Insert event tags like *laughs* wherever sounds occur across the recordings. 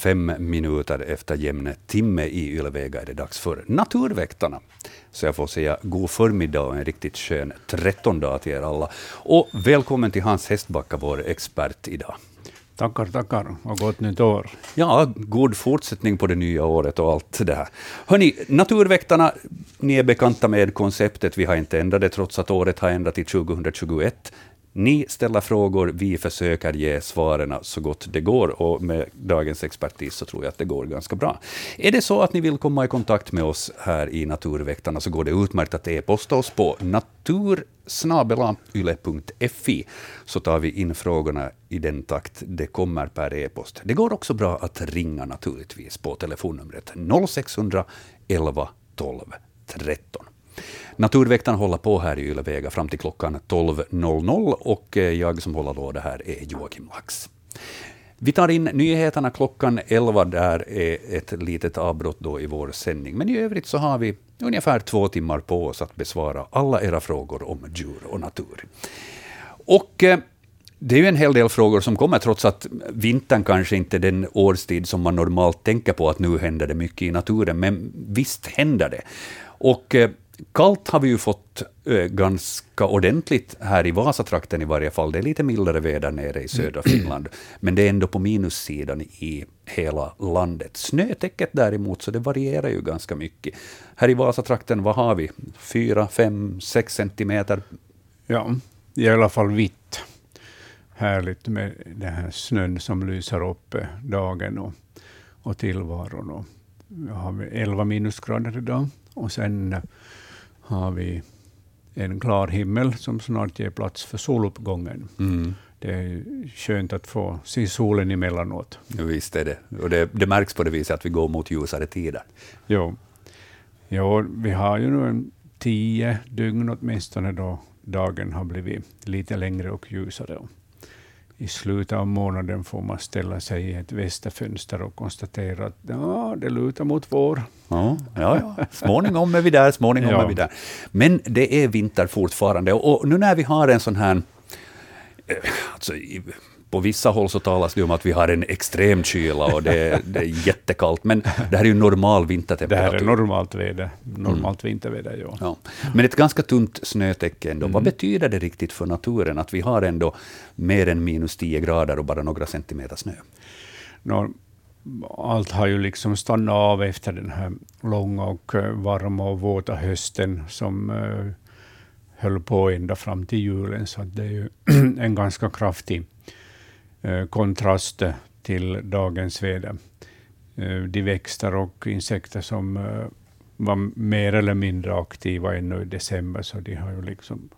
Fem minuter efter jämne timme i Ylvega är det dags för Naturväktarna. Så jag får säga god förmiddag och en riktigt skön trettondag till er alla. Och välkommen till Hans Hästbacka, vår expert idag. Tackar, tackar och gott nytt år. Ja, god fortsättning på det nya året och allt det här. Hörni, Naturväktarna, ni är bekanta med konceptet. Vi har inte ändrat det trots att året har ändrat till 2021. Ni ställer frågor, vi försöker ge svaren så gott det går, och med dagens expertis så tror jag att det går ganska bra. Är det så att ni vill komma i kontakt med oss här i Naturväktarna så går det utmärkt att e-posta oss på natursnabelayle.fi, så tar vi in frågorna i den takt det kommer per e-post. Det går också bra att ringa naturligtvis på telefonnumret 0600 11 12 13. Naturväktarna håller på här i Ylevega fram till klockan 12.00 och eh, jag som håller låda här är Joakim Lax. Vi tar in nyheterna klockan 11, där är ett litet avbrott då i vår sändning. Men i övrigt så har vi ungefär två timmar på oss att besvara alla era frågor om djur och natur. Och eh, det är ju en hel del frågor som kommer, trots att vintern kanske inte är den årstid som man normalt tänker på, att nu händer det mycket i naturen, men visst händer det. Och eh, Kallt har vi ju fått ganska ordentligt här i Vasatrakten i varje fall. Det är lite mildare väder nere i södra Finland, men det är ändå på minussidan i hela landet. Snötäcket däremot, så det varierar ju ganska mycket. Här i Vasatrakten, vad har vi? Fyra, fem, sex centimeter? Ja, i alla fall vitt. Härligt med den här snön som lyser upp eh, dagen och, och tillvaron. Och vi har 11 minusgrader idag. Och sen eh, har vi en klar himmel som snart ger plats för soluppgången. Mm. Det är skönt att få se solen emellanåt. Ja, visst är det. Och det, det märks på det viset att vi går mot ljusare tider. Jo. jo, vi har ju nu en tio dygn åtminstone då dagen har blivit lite längre och ljusare i slutet av månaden får man ställa sig i ett västerfönster och konstatera att ja, det lutar mot vår. Ja, ja, ja. småningom är vi där, småningom ja. är vi där. Men det är vinter fortfarande, och nu när vi har en sån här eh, Alltså, på vissa håll så talas det om att vi har en extrem kyla och det, det är jättekallt, men det här är ju normal vintertemperatur. Det här är normalt väder, normalt mm. vinterväder, ja. ja. Men ett ganska tunt snötäcke ändå. Mm. Vad betyder det riktigt för naturen att vi har ändå mer än minus 10 grader och bara några centimeter snö? No, allt har ju liksom stannat av efter den här långa och eh, varma och våta hösten som uh, höll på ända fram till julen, så det är ju *clears throat* en ganska kraftig Eh, Eh, kontrast till dagens väder. De växter och insekter som eh, var mer eller mindre aktiva ännu i december, så de har ju liksom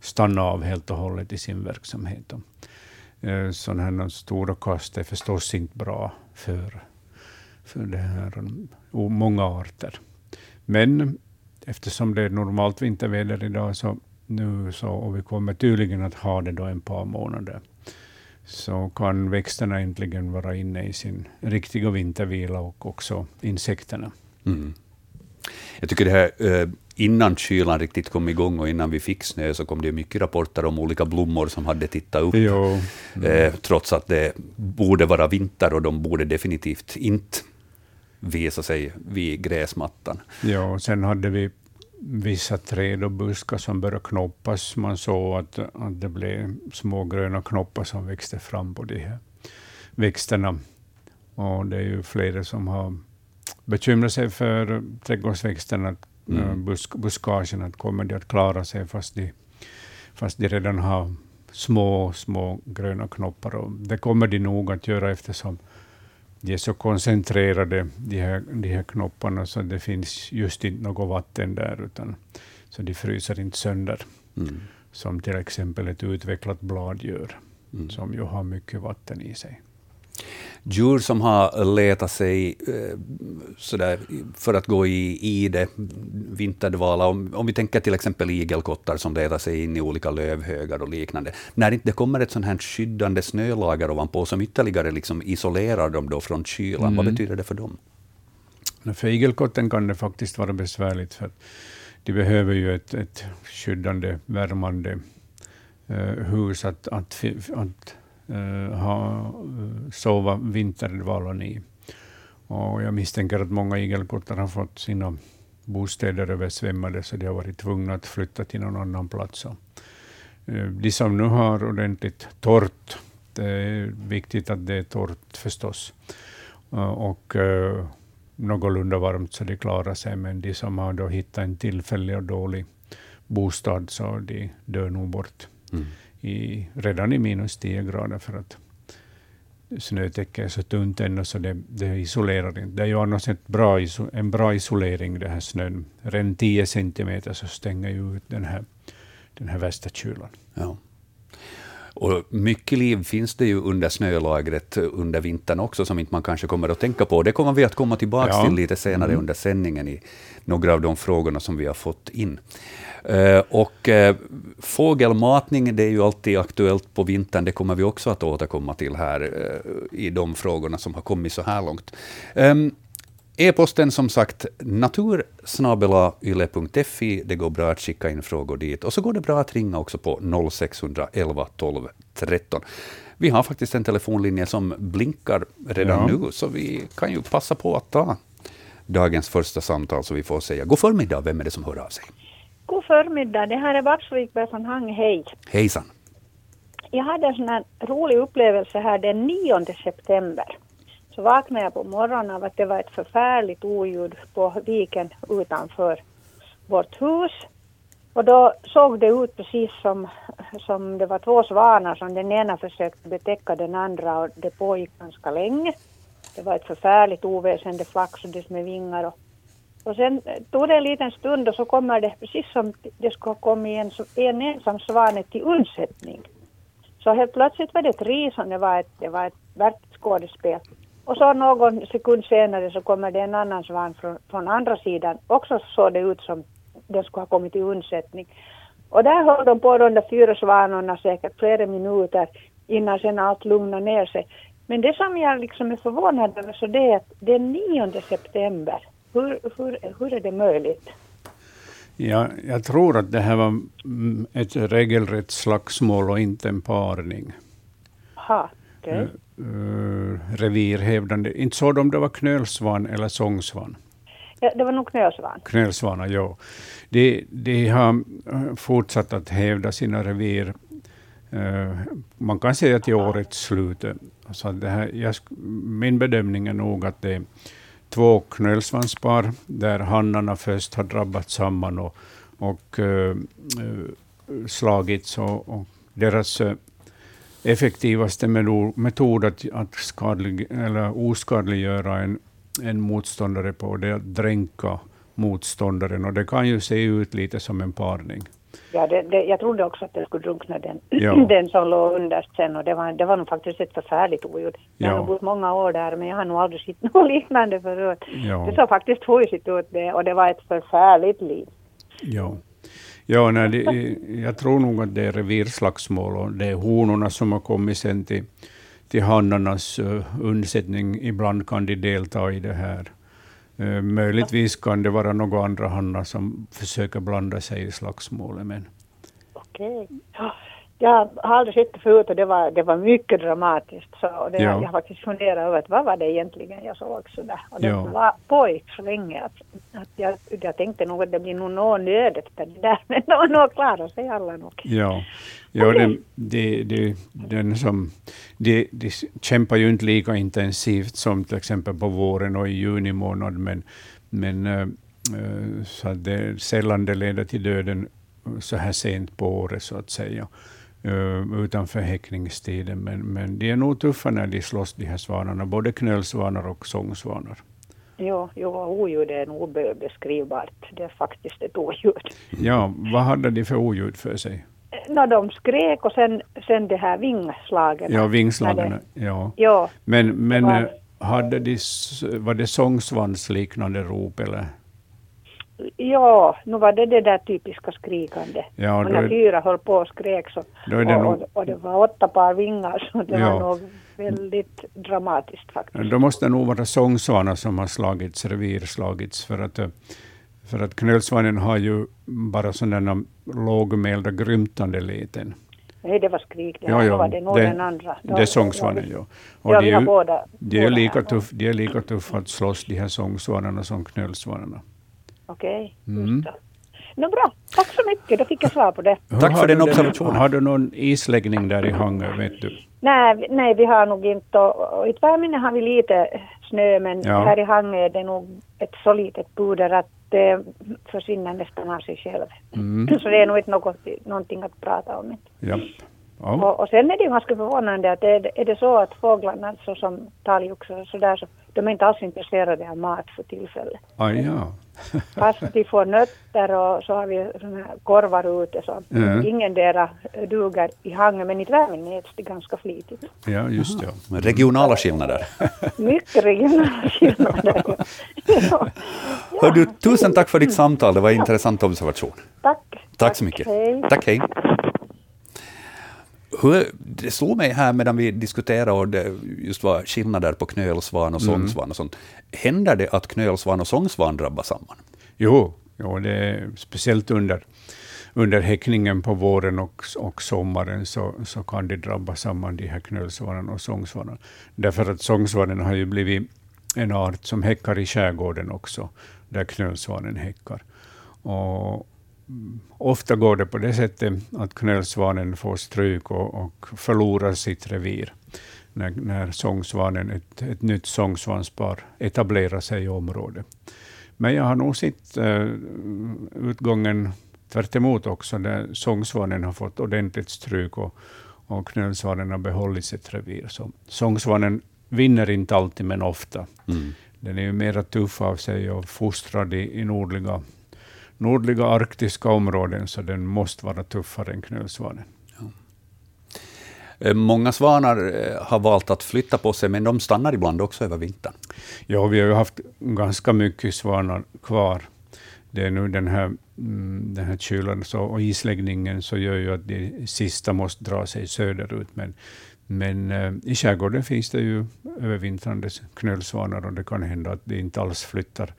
stannat av helt och hållet i sin verksamhet. Eh, Sådana här stora kast är förstås inte bra för, för det här, många arter. Men eftersom det är normalt vinterväder idag, så nu så, och vi kommer tydligen att ha det då en par månader, så kan växterna äntligen vara inne i sin riktiga vintervila och också insekterna. Mm. Jag tycker det här, eh, innan kylan riktigt kom igång och innan vi fick snö, så kom det mycket rapporter om olika blommor som hade tittat upp, mm. trots att det borde vara vinter och de borde definitivt inte visa sig vid gräsmattan. Ja, sen hade vi vissa träd och buskar som började knoppas. Man såg att, att det blev små gröna knoppar som växte fram på de här växterna. Och det är ju flera som har bekymrat sig för trädgårdsväxterna, mm. Eh, busk, buskagen, att kommer de att klara sig fast de, fast de redan har små, små gröna knoppar. Och det kommer de nog att göra eftersom de är så koncentrerade, de här, de här knopparna, så det finns just inte något vatten där, utan, så de fryser inte sönder, mm. som till exempel ett utvecklat blad gör, mm. som ju har mycket vatten i sig djur som har letat sig eh, sådär, för att gå i ide, vinterdvala. Om, om vi tänker till exempel igelkottar som letar sig in i olika lövhögar och liknande. När det inte kommer ett sånt här skyddande snölager ovanpå som ytterligare liksom isolerar dem då från kylan, mm. vad betyder det för dem? För igelkotten kan det faktiskt vara besvärligt, för de behöver ju ett, ett skyddande, värmande uh, hus att, att, att Eh, ha, eh, sova vinterdvalan i. Och jag misstänker att många igelkottar har fått sina bostäder översvämmade, så de har varit tvungna att flytta till någon annan plats. Uh, de som nu har ordentligt torrt, det är viktigt att det är torrt förstås, uh, och uh, någorlunda varmt så de klarar sig, men de som har då hittat en tillfällig och dålig bostad, så de dör nog bort mm i, redan i minus 10 grader, för att snötäcket är så tunt ännu, så det, det isolerar inte. Det är ju annars ett bra, en bra isolering, det här snön. Redan 10 centimeter så stänger ju ut den här, den här värsta kylan. Ja. Och mycket liv finns det ju under snölagret under vintern också, som inte man kanske kommer att tänka på. Det kommer vi att komma tillbaka ja. till lite senare mm. under sändningen i några av de frågorna som vi har fått in. Uh, och uh, fågelmatning, det är ju alltid aktuellt på vintern. Det kommer vi också att återkomma till här uh, i de frågorna som har kommit så här långt. Um, E-posten som sagt natursnabelayle.fi. Det går bra att skicka in frågor dit. Och så går det bra att ringa också på 0611 12 13. Vi har faktiskt en telefonlinje som blinkar redan ja. nu, så vi kan ju passa på att ta dagens första samtal, så vi får säga god förmiddag. Vem är det som hör av sig? God förmiddag. Det här är Babs Wikberg från Hang. Hej. Hejsan. Jag hade en sån här rolig upplevelse här den 9 september så vaknade jag på morgonen av att det var ett förfärligt oljud på viken utanför vårt hus. Och då såg det ut precis som, som det var två svanar som den ena försökte betäcka den andra och det pågick ganska länge. Det var ett förfärligt oväsen, det flaxades med vingar och, och sen eh, tog det en liten stund och så kommer det precis som det skulle ha kommit en, en ensam svane till undsättning. Så helt plötsligt var det ett ris och det var ett, det var ett verkligt skådespel. Och så någon sekund senare så kommer det en annan svan från, från andra sidan. Också såg det ut som den skulle ha kommit till undsättning. Och där höll de på de där fyra svanorna säkert flera minuter innan sen allt lugnade ner sig. Men det som jag liksom är förvånad över så det är att det är 9 september. Hur, hur, hur är det möjligt? Ja, jag tror att det här var ett regelrätt slagsmål och inte en parning. Aha, okay uh, revirhävdande. Inte såg de om det var knölsvan eller sångsvan? Ja, det var nog knölsvan. Knölsvanar, ja. De, de har eh, fortsatt att hävda sina revir. Uh, man kan säga till årets slut. Så det här, jag, min bedömning är nog att det två knölsvanspar där hannarna först har drabbat samman och, och uh, slagits. Och, och deras eh, effektivaste metod att, att skadlig, eller oskadliggöra en, en motståndare på, det är att dränka motståndaren. Och det kan ju se ut lite som en parning. Ja, det, det, jag trodde också att det skulle drunkna den, ja. *clears throat* den som låg underst sen och det var, det var nog faktiskt ett förfärligt oljud. Jag ja. har bott många år där men jag har nog aldrig sett *laughs* något liknande förut. Ja. Det såg faktiskt hojsigt ut det och det var ett förfärligt liv. Ja. Ja, nej, det, jag tror nog att det är revirslagsmål och det är honorna som har kommit sen till, till hannarnas uh, undsättning. Ibland kan de delta i det här. Eh, möjligtvis kan det vara några andra hannar som försöker blanda sig i slagsmålet. Men... Okej. Okay. Jag har aldrig sett det förut och det var, det var mycket dramatiskt. Så det, ja. Jag har faktiskt funderat över att vad var det egentligen jag såg sådär. Och det ja. var, pågick så länge att, att jag, jag tänkte nog att det blir nog någon nöd efter det där. *laughs* Men de nog klarar sig alla nog. Ja, ja det, det, det, den som, de, de kämpar ju inte lika intensivt som till exempel på våren och i juni månad. Men, men äh, så att det sällan det leder till döden så här sent på året så att säga. Eh, utanför häckningstiden. Men, men de är nog tuffa när de slåss, de här svanarna, både knölsvanar och sångsvanar. Jo, jo oljud är nog beskrivbart. Det är faktiskt ett oljud. Ja, vad hade de för oljud för sig? No, de skrek och sen, sen det här vingslagen. Ja, vingslagen. Ja. ja. Men, men var, eh, hade de, var det sångsvansliknande rop eller? Ja, nu var det det där typiska skrikande. Ja, och när fyra höll på och skrek så, och, nog... och, och, det var åtta par vingar så det ja. var nog väldigt dramatiskt faktiskt. Då måste det nog vara sångsvanar som har slagits, revir slagits, för att, för att knölsvanen har ju bara sådana lågmälda grymtande leten. Nej, det var skrik. Det, Ja, ja, var det nog det- den andra. Det är sångsvanen, ja. ja, de är ju, båda. de är båda lika, tuff, de är lika tuffa att slåss, de här sångsvanarna, som knölsvanarna. Okej, Mm. just det. Nå bra, tack så mycket. Då fick jag svar på det. Tack har för du den observationen. Har du någon isläggning där i Hangö, vet du? Nej, nej, vi har nog inte... Och, och i Tvärminne har vi lite snö, men Ja. här i Hangö är det nog ett så litet puder att det försvinner nästan av sig själv. Mm. Så det är nog inte något, någonting att prata om. Ja. ja. Och, och sen är det ju ganska förvånande att är, det- är det så att fåglarna så som talgoxar och sådär, så de är inte alls intresserade av mat för tillfället. Ah, ja. Fast de får nötter och så har vi såna här korvar ute så Mm. ingen dera duger i Hangö, men i Tvärminne äts det ganska flitigt. ja, just det. Ja. Regionala skillnader. *laughs* Mycket regionala *laughs* skillnader. ja. Hör du, tusen tack för ditt samtal. Det var en intressant observation. Tack. Tack så mycket. Hej. Tack, hej. Hur, det slog mig här medan vi diskuterade just var skillnader på knölsvan och sångsvan och sånt. Händer det att knölsvan och sångsvan drabbas samman? Jo, jo, det är speciellt under, under häckningen på våren och, och sommaren så, så kan det drabba samman de här knölsvanarna och sångsvanarna. Därför att sångsvanen har ju blivit en art som häckar i skärgården också, där knölsvanen häckar. Och mm, ofta går det på det sättet att knölsvanen får stryk och, och förlorar sitt revir när, när sångsvanen, ett, ett nytt sångsvanspar etablerar sig i området. Men jag har nog sett uh, utgången tvärt också, där sångsvanen har fått ordentligt stryk och, och knölsvanen har behållit sitt revir. Så sångsvanen vinner inte alltid, men ofta. Mm. Den är ju mera tuff av sig och fostrad i, i nordliga, nordliga arktiska områden, så den måste vara tuffare än knölsvanen. Eh, Många svanar eh, har valt att flytta på sig, men de stannar ibland också över vintern. Ja, vi har ju haft ganska mycket svanar kvar. Det är nu den här, mm, den här kylan så, och isläggningen så gör ju att de sista måste dra sig söderut. Men, men eh, i skärgården finns det ju övervintrande knölsvanar och det kan hända att de inte alls flyttar.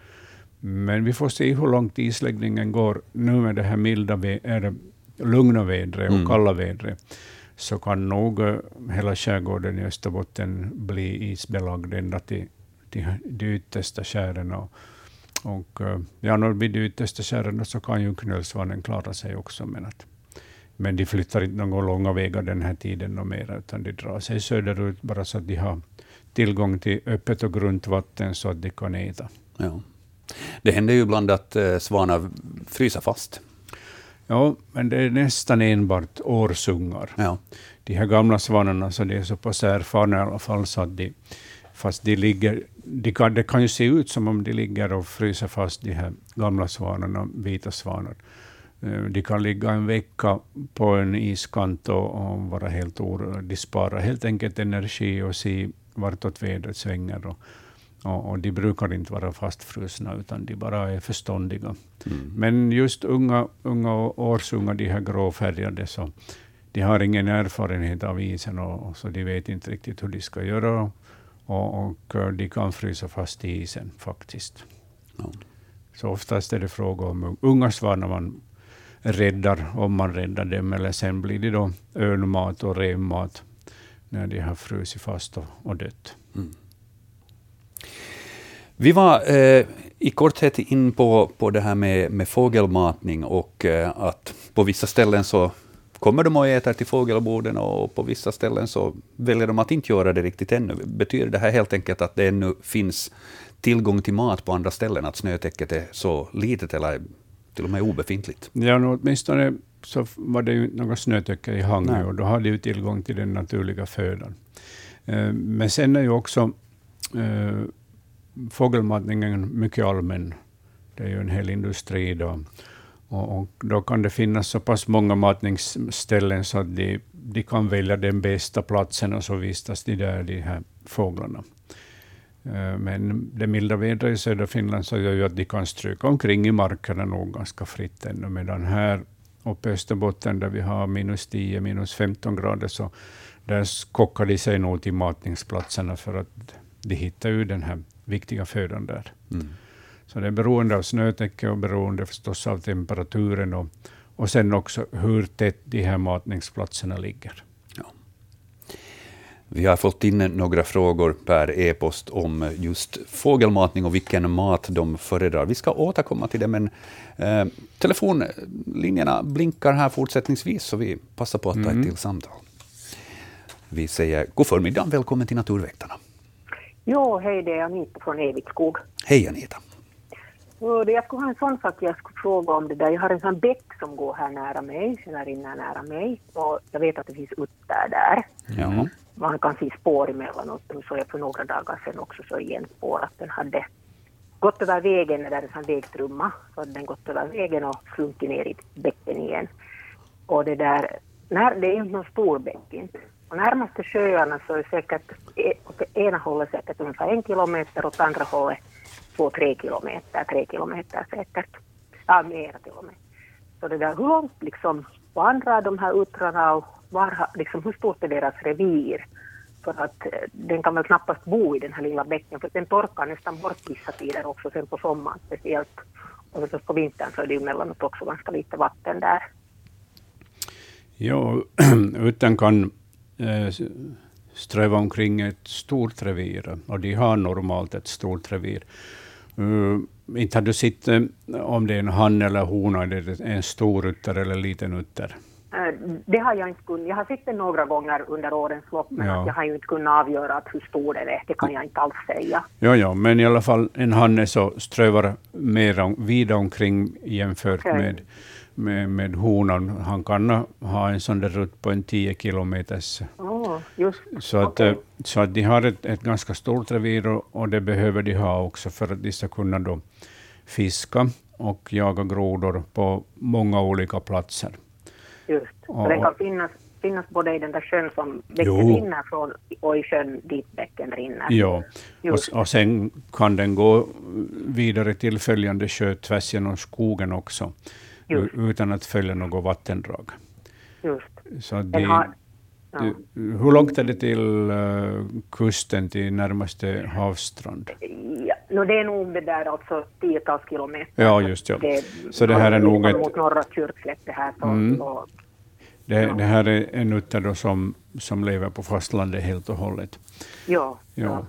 Men vi får se hur långt isläggningen går. Nu med det här milda, vä- är det lugna vädret och Mm. kalla vädret så kan nog eh, hela skärgården i Österbotten bli isbelagd ända till, till de yttersta skären. Och, och eh, ja, när det blir de yttersta skären så kan ju knölsvanen klara sig också. Men, att, men de flyttar inte några långa vägar den här tiden och mera, utan de drar sig söderut bara så att de har tillgång till öppet och grunt vatten så att de kan äta. Ja. Det händer ju ibland att eh, svanar fryser fast. Ja, men det är nästan enbart årsungar. Ja. de här gamla svanarna, så det är så pass erfarna i alla fall, så att de, fast de ligger, de kan, det kan ju se ut som om de ligger och fryser fast, de här gamla svanarna, vita svanar. Eh, De kan ligga en vecka på en iskant och, och vara helt orörda. De sparar helt enkelt energi och se vartåt vädret svänger. Och, och, och de brukar inte vara fastfrusna, utan de bara är förståndiga. Mm. Men just unga, unga årsungar, de här gråfärgade, så de har ingen erfarenhet av isen, och, och så de vet inte riktigt hur de ska göra. Och, och eh, de kan frysa fast i isen faktiskt. Ja. Så oftast är det fråga om unga svanar man räddar, om man räddar dem, eller sen blir det då örnmat och revmat när de har frusit fast och, och dött. Mm. Vi var eh, i korthet in på, på det här med, med fågelmatning och eh, att på vissa ställen så kommer de och äter till fågelborden och på vissa ställen så väljer de att inte göra det riktigt ännu. Betyder det här helt enkelt att det ännu finns tillgång till mat på andra ställen, att snötäcket är så litet eller till och med obefintligt? Ja, nu åtminstone så var det ju några snötäcke i. Hangö och då hade ju tillgång till den naturliga födan. Eh, Men sen är ju också eh, fågelmatningen mycket allmän. Det är ju en hel industri då. Och, och då kan det finnas så pass många matningsställen så att de, de kan välja den bästa platsen och så vistas de där, de här fåglarna. Eh, men det milda vädret i södra Finland så gör ju att de kan stryka omkring i markerna nog ganska fritt ännu, medan här uppe i Österbotten där vi har minus 10, minus 15 grader, så där skockar de sig nog till matningsplatserna för att de hittar ju den här viktiga födan där. Mm. Så det är beroende av snötäcke och beroende förstås av temperaturen och, och sen också hur tätt de här matningsplatserna ligger. Ja. Vi har fått in några frågor per e-post om just fågelmatning och vilken mat de föredrar. Vi ska återkomma till det, men eh, telefonlinjerna blinkar här fortsättningsvis, så vi passar på att ta ett mm. till samtal. Vi säger god förmiddag, välkommen till Naturväktarna. Jo, hej, det är Anita från Evitskog. Hej Anita. Jag skulle ha en sån sak jag skulle fråga om det där. Jag har en sån bäck som går här nära mig, eller rinner nära mig. Och jag vet att det finns utter där. Ja. Man kan se spår emellanåt. Nu såg jag för några dagar sedan också så igen spår att den hade gått över vägen, där det är en vägtrumma, så hade den gått över vägen och slunkit ner i bäcken igen. Och det där, när, det är inte någon stor bäck inte. Närmaste sjöarna så är säkert, åt ena hållet säkert ungefär en kilometer, åt andra hållet två, tre kilometer, tre kilometer säkert. Ja, mera till och med. Så det där, hur långt liksom vandrar de här uttrarna och var, liksom, hur stort är deras revir? För att eh, den kan väl knappast bo i den här lilla bäcken, för den torkar nästan bort vissa tider också, sen på sommaren speciellt. Och förstås på vintern så är det ju emellanåt också ganska lite vatten där. Ja, *clears throat* utan kan ströva omkring ett stort revir, och de har normalt ett stort revir. Uh, inte har du sett uh, om det är en han eller hona, det en stor utter eller liten utter? Uh, det har jag inte kunnat. Jag har sett den några gånger under årens lopp, men ja. jag har ju inte kunnat avgöra hur stor den är. Det kan jag inte alls säga. Ja, ja, men i alla fall en hanne så strövar mer vida omkring jämfört okay. med med, med honan. Han kan ha en sån där rutt på en 10 kilometers. Oh. Så, att, okay. så att de har ett, ett ganska stort revir och, och, det behöver de ha också för att de ska kunna då fiska och jaga grodor på många olika platser. Just, och, den kan finnas, finnas både i den där sjön som bäcken rinner från och i sjön dit bäcken rinner. Ja, och, och sen kan den gå vidare till följande sjö tvärs genom skogen också. Just. utan att följa något vattendrag. Just. Så de, har, ja. Hur långt är det till uh, kusten, till närmaste havsstrand? Ja, no, det är nog det där alltså tiotals kilometer. Ja, just ja. Det, så det här är nog ett... Mot norra Kyrkslätte här. Så, mm. så, det, ja. det, här är en utter som, som lever på fastlandet helt och hållet. Ja. ja.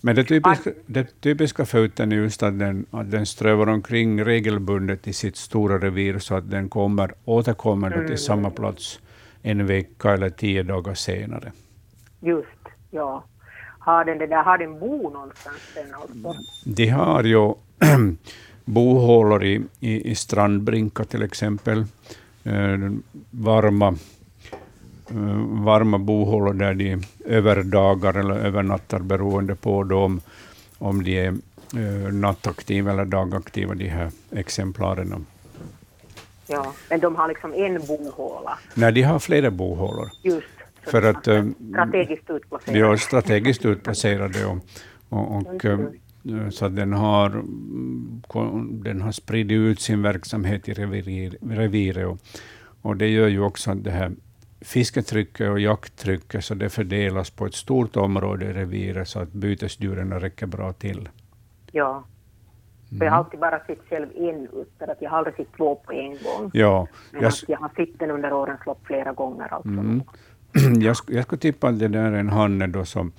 Men det typiska, det typiska för uttern är just att den, att den strövar omkring regelbundet i sitt stora revir, så att den kommer, återkommer mm. till samma plats en vecka eller tio dagar senare. Just, ja. Har den, det där, har den bo någonstans den? De har ju *clears throat* bohålor i, i, i strandbrinkar till exempel, eh, varma varma bohålor där de överdagar eller övernattar beroende på då om, om de är uh, nattaktiva eller dagaktiva, de här exemplaren. Ja, men de har liksom en bohåla? Nej, de har flera bohålor. Just. För att, uh, strategiskt utplacerade? Ja, strategiskt utplacerade. Och, och, och så den har, den har spridit ut sin verksamhet i reviret. Och, och det gör ju också att det här fisketrycket och jakttrycket så det fördelas på ett stort område i reviret så att bytesdjuren räcker bra till. Ja. Mm. Jag har alltid bara sett själv en utter, att jag har aldrig sett två på en gång. Ja. Men jag, jag har sett den under årens lopp flera gånger. Alltså. Mm. *clears throat* jag, jag skulle tippa att det där är en hanne då som,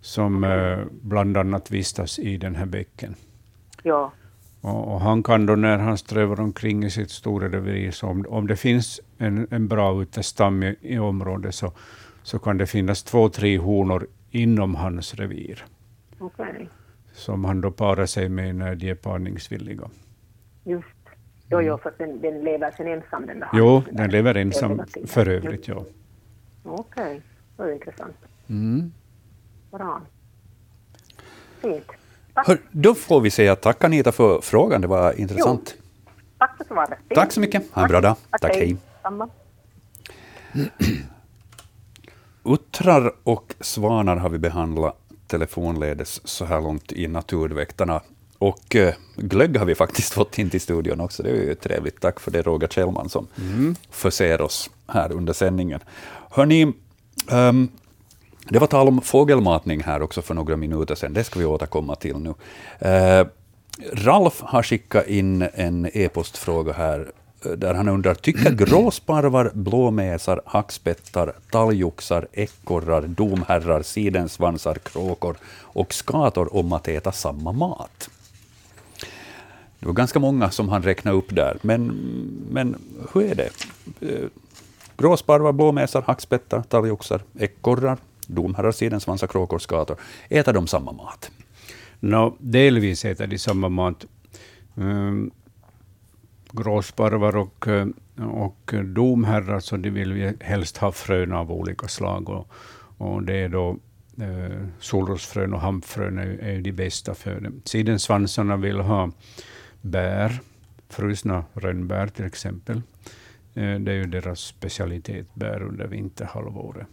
som eh, bland annat vistas i den här bäcken. Ja. Och, och, han kan då när han strövar omkring i sitt stora revir, så om, om det finns en, en bra utestam i, i området, så, så kan det finnas två, tre honor inom hans revir. Okay. Som han då parar sig med när de är parningsvilliga. Just. Jo, jo, för den, den lever sen ensam den där Jo, den lever ensam för övrigt, ja. Okej, okay. det är intressant. Mm. Bra. Fint. Hör, då får vi säga tack Anita för frågan, det var intressant. Jo. Tack för svaret. Tack så mycket, ha en bra dag. Tack, tack hej. Samma. *clears throat* Uttrar och svanar har vi behandlat telefonledes så här långt i Naturväktarna. Och eh, glögg har vi faktiskt *laughs* fått in till studion också. Det är ju trevligt. Tack för det, Roger Kjellman, som mm. förser oss här under sändningen. Hörni, um, det var tal om fågelmatning här också för några minuter sedan. Det ska vi återkomma till nu. Eh, Ralf har skickat in en e-postfråga här där han undrar, tycker *clears throat* gråsparvar, blåmesar, hackspettar, talgoxar, ekorrar, domherrar, sidensvansar, kråkor och skator om att äta samma mat? Det var ganska många som han räknade upp där, men, men hur är det? Eh, gråsparvar, blåmesar, hackspettar, talgoxar, ekorrar, domherrar, sidensvansar, kråkor. Äter de samma mat? No, delvis äter de samma mat. Um, gråsparvar och, och domherrar, så de vill helst ha frön av olika slag. Och, och det är då eh, solrosfrön och hampfrön är, är de bästa för dem. Sidensvansarna vill ha bär, frusna rönnbär till exempel. Eh, det är ju deras specialitet, bär under vinterhalvåret.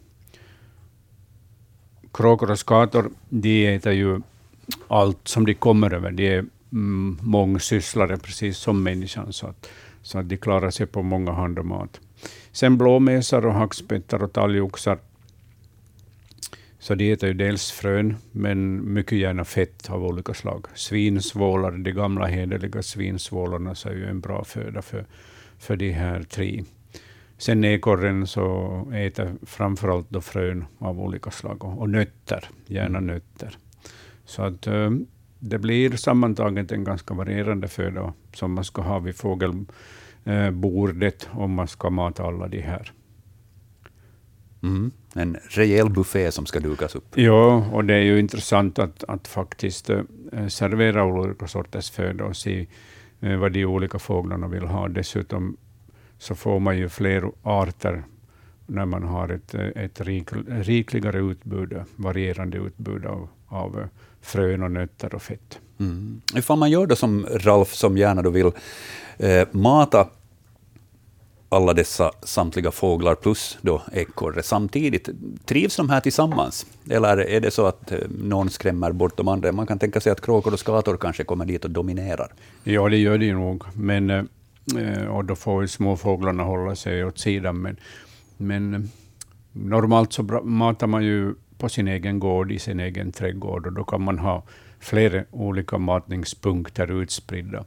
Kråkor och skator, de äter ju allt som de kommer över. De är mm, mångsysslare, precis som människan, så att, så att de klarar sig på många handor mat. Sen blåmesar och hackspettar och talgoxar. Så de äter ju dels frön, men mycket gärna fett av olika slag. Svinsvålar, de gamla hederliga svinsvålarna, så är ju en bra föda för, för de här tre. Sen ekorren så äter framförallt då frön av olika slag och, och nötter, gärna mm. nötter. Så att eh, det blir sammantaget en ganska varierande föda som man ska ha vid fågelbordet om man ska mata alla de här. Mm. En rejäl buffé som ska dukas upp. Ja, och det är ju intressant att, att faktiskt äh, servera olika sorters föda och se vad de olika fåglarna vill ha. Dessutom så får man ju fler arter när man har ett, ett rik, rikligare utbud, varierande utbud av, av frön och nötter och fett. Mm. Ifall man gör det som Ralf, som gärna då vill eh, mata alla dessa samtliga fåglar plus då ekorre samtidigt. Trivs de här tillsammans? Eller är det så att eh, någon skrämmer bort de andra? Man kan tänka sig att kråkor och skator kanske kommer dit och dominerar. Ja, det gör de nog. Men, eh, och då får ju småfåglarna hålla sig åt sidan. Men, men eh, normalt så matar man ju på sin egen gård, i sin egen trädgård, och då kan man ha flera olika matningspunkter utspridda.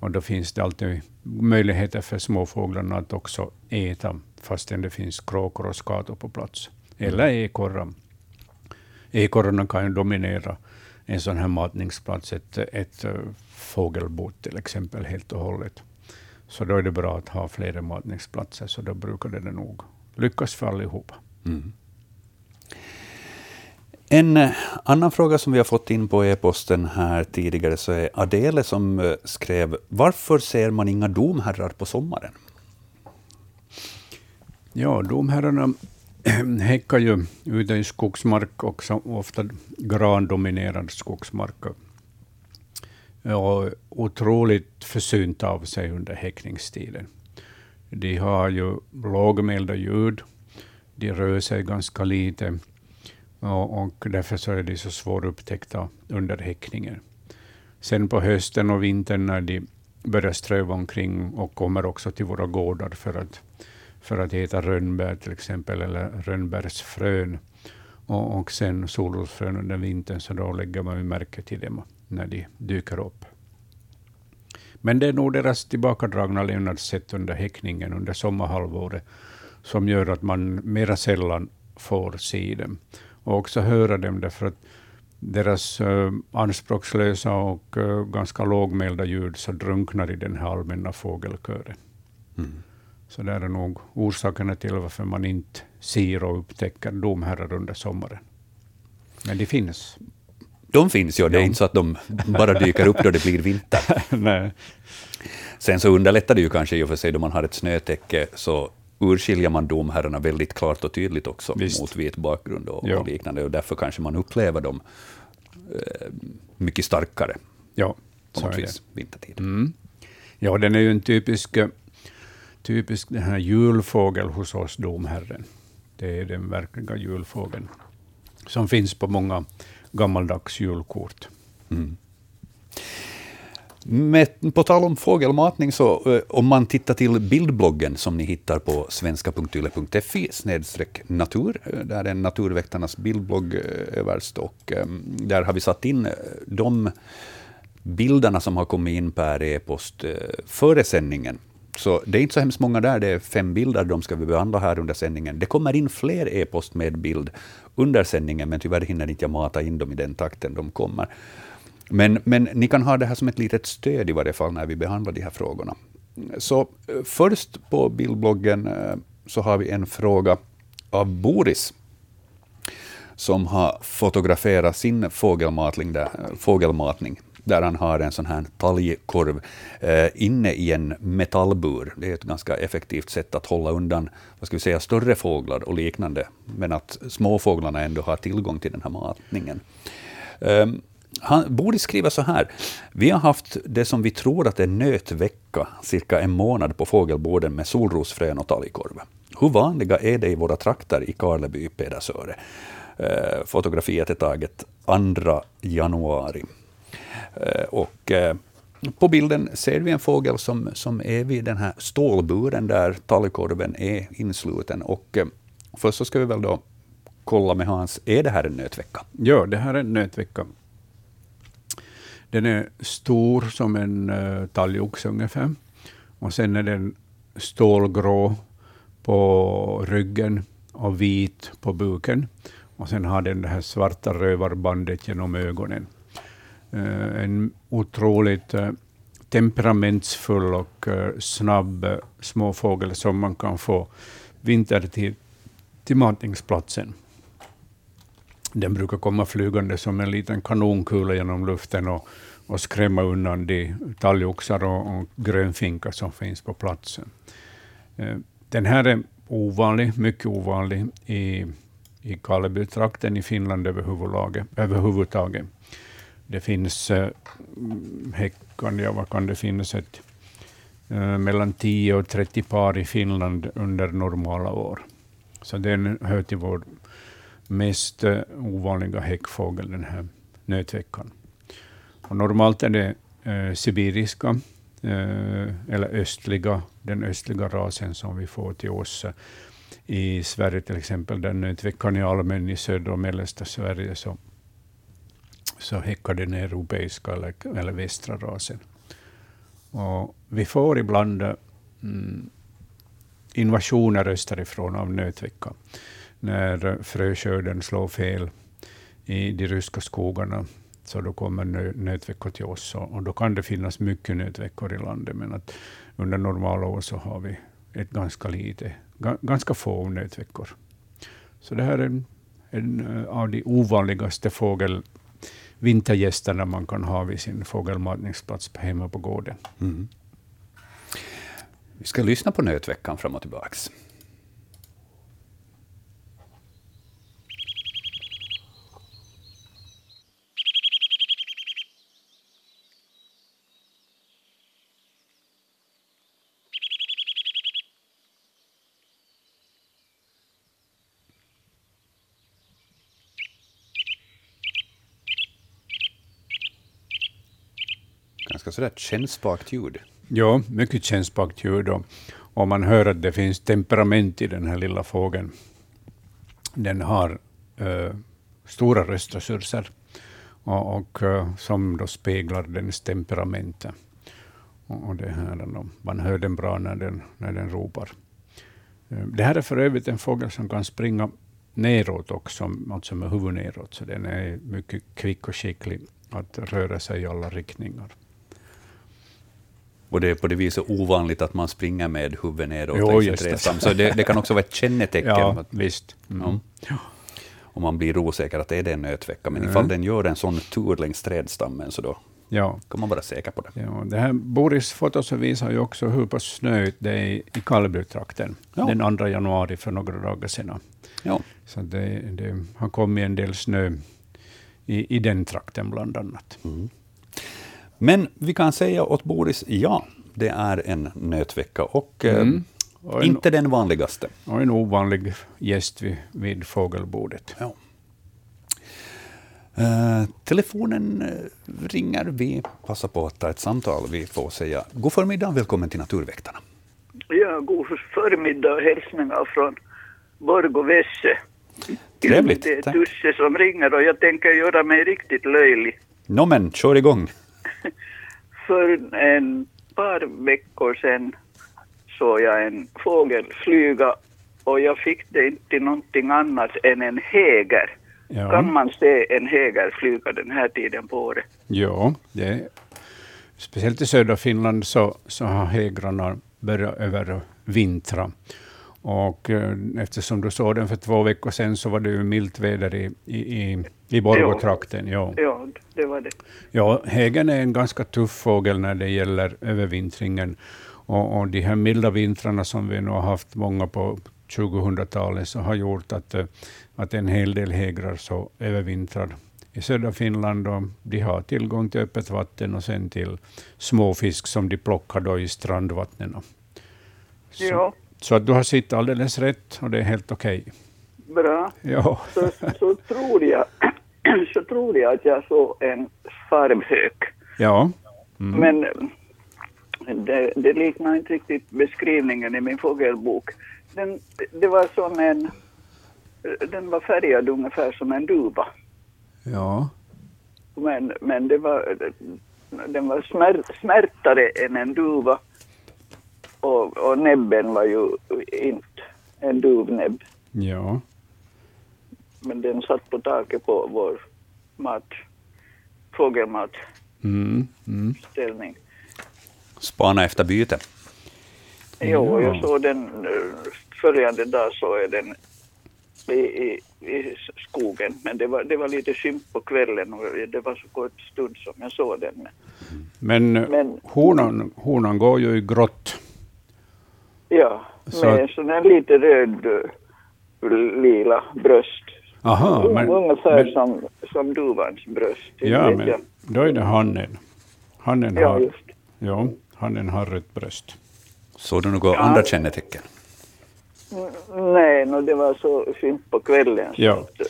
Och då finns det alltid möjligheter för småfåglarna att också äta, fastän det finns kråkor och skator på plats. Eller ekorrar. Ekorrarna kan ju dominera en sån här matningsplats, ett, ett eh, fågelbo till exempel, helt och hållet. Så då är det bra att ha flera matningsplatser, så då brukar det nog lyckas för allihopa. Mm. En eh, annan fråga som vi har fått in på e-posten här tidigare så är Adele som eh, skrev Varför ser man inga domherrar på sommaren? Ja, domherrarna *clears throat* häckar ju ute i skogsmark, och ofta grandominerad skogsmark. Och otroligt försynt av sig under häckningstiden. De har ju lågmälda ljud, de rör sig ganska lite och, och därför så är de så svårupptäckta under häckningen. Sen på hösten och vintern när de börjar ströva omkring och kommer också till våra gårdar för att, för att äta rönnbär till exempel, eller rönnbärsfrön, och, och sen solrosfrön under vintern, så då lägger man ju märke till dem när de dyker upp. Men det är nog deras tillbakadragna levnadssätt under häckningen under sommarhalvåret som gör att man mera sällan får se dem och också höra dem, därför att deras uh, anspråkslösa och uh, ganska lågmälda ljud så drunknar i den här allmänna fågelkören. Mm. Så det är nog orsakerna till varför man inte ser och upptäcker domherrar under sommaren. Men de finns. De finns ju, det är ja. inte så att de bara dyker upp då det blir vinter. *laughs* Nej. Sen så underlättar det ju kanske i och för sig då man har ett snötäcke, så urskiljer man domherrarna väldigt klart och tydligt också Visst. mot vit bakgrund och, och, liknande. Och därför kanske man upplever dem eh, mycket starkare ja, på något vis vintertid. Mm. Ja, den är ju en typisk, typisk den här julfågel hos oss, domherren. Det är den verkliga julfågeln som finns på många gammaldags julkort. Mm. Med, på tal om fågelmatning, så eh, om man tittar till bildbloggen som ni hittar på svenska.yle.fi natur, eh, där är Naturväktarnas bildblogg eh, överst, och eh, där har vi satt in de bilderna som har kommit in per e-post före sändningen Så det är inte så hemskt många där, det är fem bilder, de ska vi behandla här under sändningen. Det kommer in fler e-post med bild under sändningen, men tyvärr hinner inte jag mata in dem i den takten de kommer. Men, men ni kan ha det här som ett litet stöd i varje fall när vi behandlar de här frågorna. Så eh, först på bildbloggen eh, så har vi en fråga av Boris som har fotograferat sin eh, fågelmatning där, fågelmatning, där han har en sån här talgkorv eh, inne i en metallbur. Det är ett ganska effektivt sätt att hålla undan vad ska vi säga, större fåglar och liknande, men att småfåglarna ändå har tillgång till den här matningen. Eh, han, Boris skriver så här. Vi har haft det som vi tror att är nötvecka cirka en månad på fågelborden med solrosfrön och talgkorv. Hur vanliga är det i våra trakter i Karleby, Pedersöre? Eh, fotografiet är taget 2 januari. Eh, och eh, på bilden ser vi en fågel som, som är vid den här stålburen där talgkorven är insluten. Och eh, först så ska vi väl då kolla med Hans, är det här en nötvecka? Ja, det här är en nötvecka. Den är stor som en uh, talgoxe ungefär. Och sen är den stålgrå på ryggen och vit på buken. Och sen har den det här svarta rövarbandet genom ögonen. Eh, en otroligt eh, temperamentsfull och eh, snabb småfågel som man kan få vintertid till matningsplatsen. Den brukar komma flygande som en liten kanonkula genom luften och, och skrämma undan de talgoxar och, och grönfinkar som finns på platsen. Den här är ovanlig, mycket ovanlig i i Kalebytrakten i Finland överhuvudtaget. Det finns eh, häckande, ja, vad kan det finnas, ett, eh, mellan 10 och 30 par i Finland under normala år. Så den hör till vår mest eh, ovanliga häckfågel, den här nötveckan. Och normalt är det eh, sibiriska, eller östliga, den östliga rasen som vi får till oss i Sverige till exempel, den nötveckan är allmän i södra och mellersta Sverige, så, så häckar den europeiska eller, eller västra rasen. Och vi får ibland mm, invasioner österifrån av nötvecka, när fröskörden slår fel i de ryska skogarna, så då kommer nötveckor till oss. Och, och då kan det finnas mycket nötveckor i landet, men att under normala år så har vi ett ganska lite ganska få nötveckor. Så det här är en, en eh, av de ovanligaste fågel vintergästerna man kan ha vid sin fågelmatningsplats hemma på gården. Mm. Vi ska lyssna på nötveckan fram och tillbaka. Sådär kännspakt ljud. Ja, mycket kännspakt ljud. Och, och man hör att det finns temperament i den här lilla fågeln. Den har äh, stora röstresurser och, och äh, som då speglar dens temperament. Och, och det här, man hör den bra när den, när den ropar. Eh, det här är för övrigt en fågel som kan springa neråt också, alltså med huvudet neråt, så den är mycket kvick och skicklig att röra sig i alla riktningar. Och det är på det viset ovanligt att man springer med huvudet neråt jo, längs ett. Så det, det, kan också vara ett kännetecken. *laughs* Ja, visst. Mm. Ja. Och man blir osäker att är det en nötvecka. Men mm. ifall den gör en sån tur längs trädstammen så då ja. kan man vara säker på det. Ja, det här Boris foto visar ju också hur pass snöigt det är i Kallbytrakten ja. den 2 januari för några dagar sedan. Ja. Så det, det har kommit en del snö i, i den trakten bland annat. Mm. Men vi kan säga åt Boris, ja, det är en nötvecka och, eh, mm. och en, inte den vanligaste. Och en ovanlig gäst vid, vid fågelbordet. Ja. Uh, telefonen uh, ringer. Vi passar på att ta ett samtal. Vi får säga god förmiddag och välkommen till Naturväktarna. Ja, god förmiddag och hälsningar från Borgå Vesse. Trevligt. Det är Tusse som ringer och jag tänker göra mig riktigt löjlig. Nå men, kör igång. *laughs* för en par veckor sedan såg jag en fågel flyga och jag fick det inte till någonting annat än en häger. Ja. Kan man se en häger flyga den här tiden på året? Ja, det, speciellt i södra Finland så, så har hägrarna börjat övervintra. Och eh, eftersom du såg den för två veckor sedan så var det ju milt väder i, i, i, i Borgotrakten. Ja. Ja, det var det. Ja, hägern är en ganska tuff fågel när det gäller övervintringen. Och, och de här milda vintrarna som vi nu har haft många på 2000-talet så har gjort att, eh, att en hel del hägrar så övervintrar i södra Finland. Och de har tillgång till öppet vatten och sen till småfisk som de plockar då i strandvattnen. Så, Ja, så att du har sitt alldeles rätt och det är helt okej. bra. Ja. Så, så, tror jag, *clears throat* så tror jag att jag såg en sparvhök. ja. Mm. Men det, det liknar inte riktigt beskrivningen i min fågelbok. Den, det var som en... Den var färgad ungefär som en duva. ja. Men, men det var, den var smär, smärtare än en duva. Och, och näbben var ju inte en duvnäbb. Ja. Men den satt på taket på vår mat, fågelmatställning. Mm. Mm. Spana efter byte. Jo, Ja. jag såg den eh, följande dag så är den i, i, i skogen. Men det var, det var lite skymt på kvällen och det var så kort stund som jag såg den. Men, Men- honan, honan går ju i grått. Ja, Så med att- sån här lite röd eh, lila bröst. Aha, men, Ungefär men, som, som duvans bröst. ja, men jag. då är det hannen. Hannen ja har, just. ja, hannen har rött bröst. Såg du några Ja. andra kännetecken? Mm, Nej, no, det var så skymt på kvällen. så Ja. att, eh,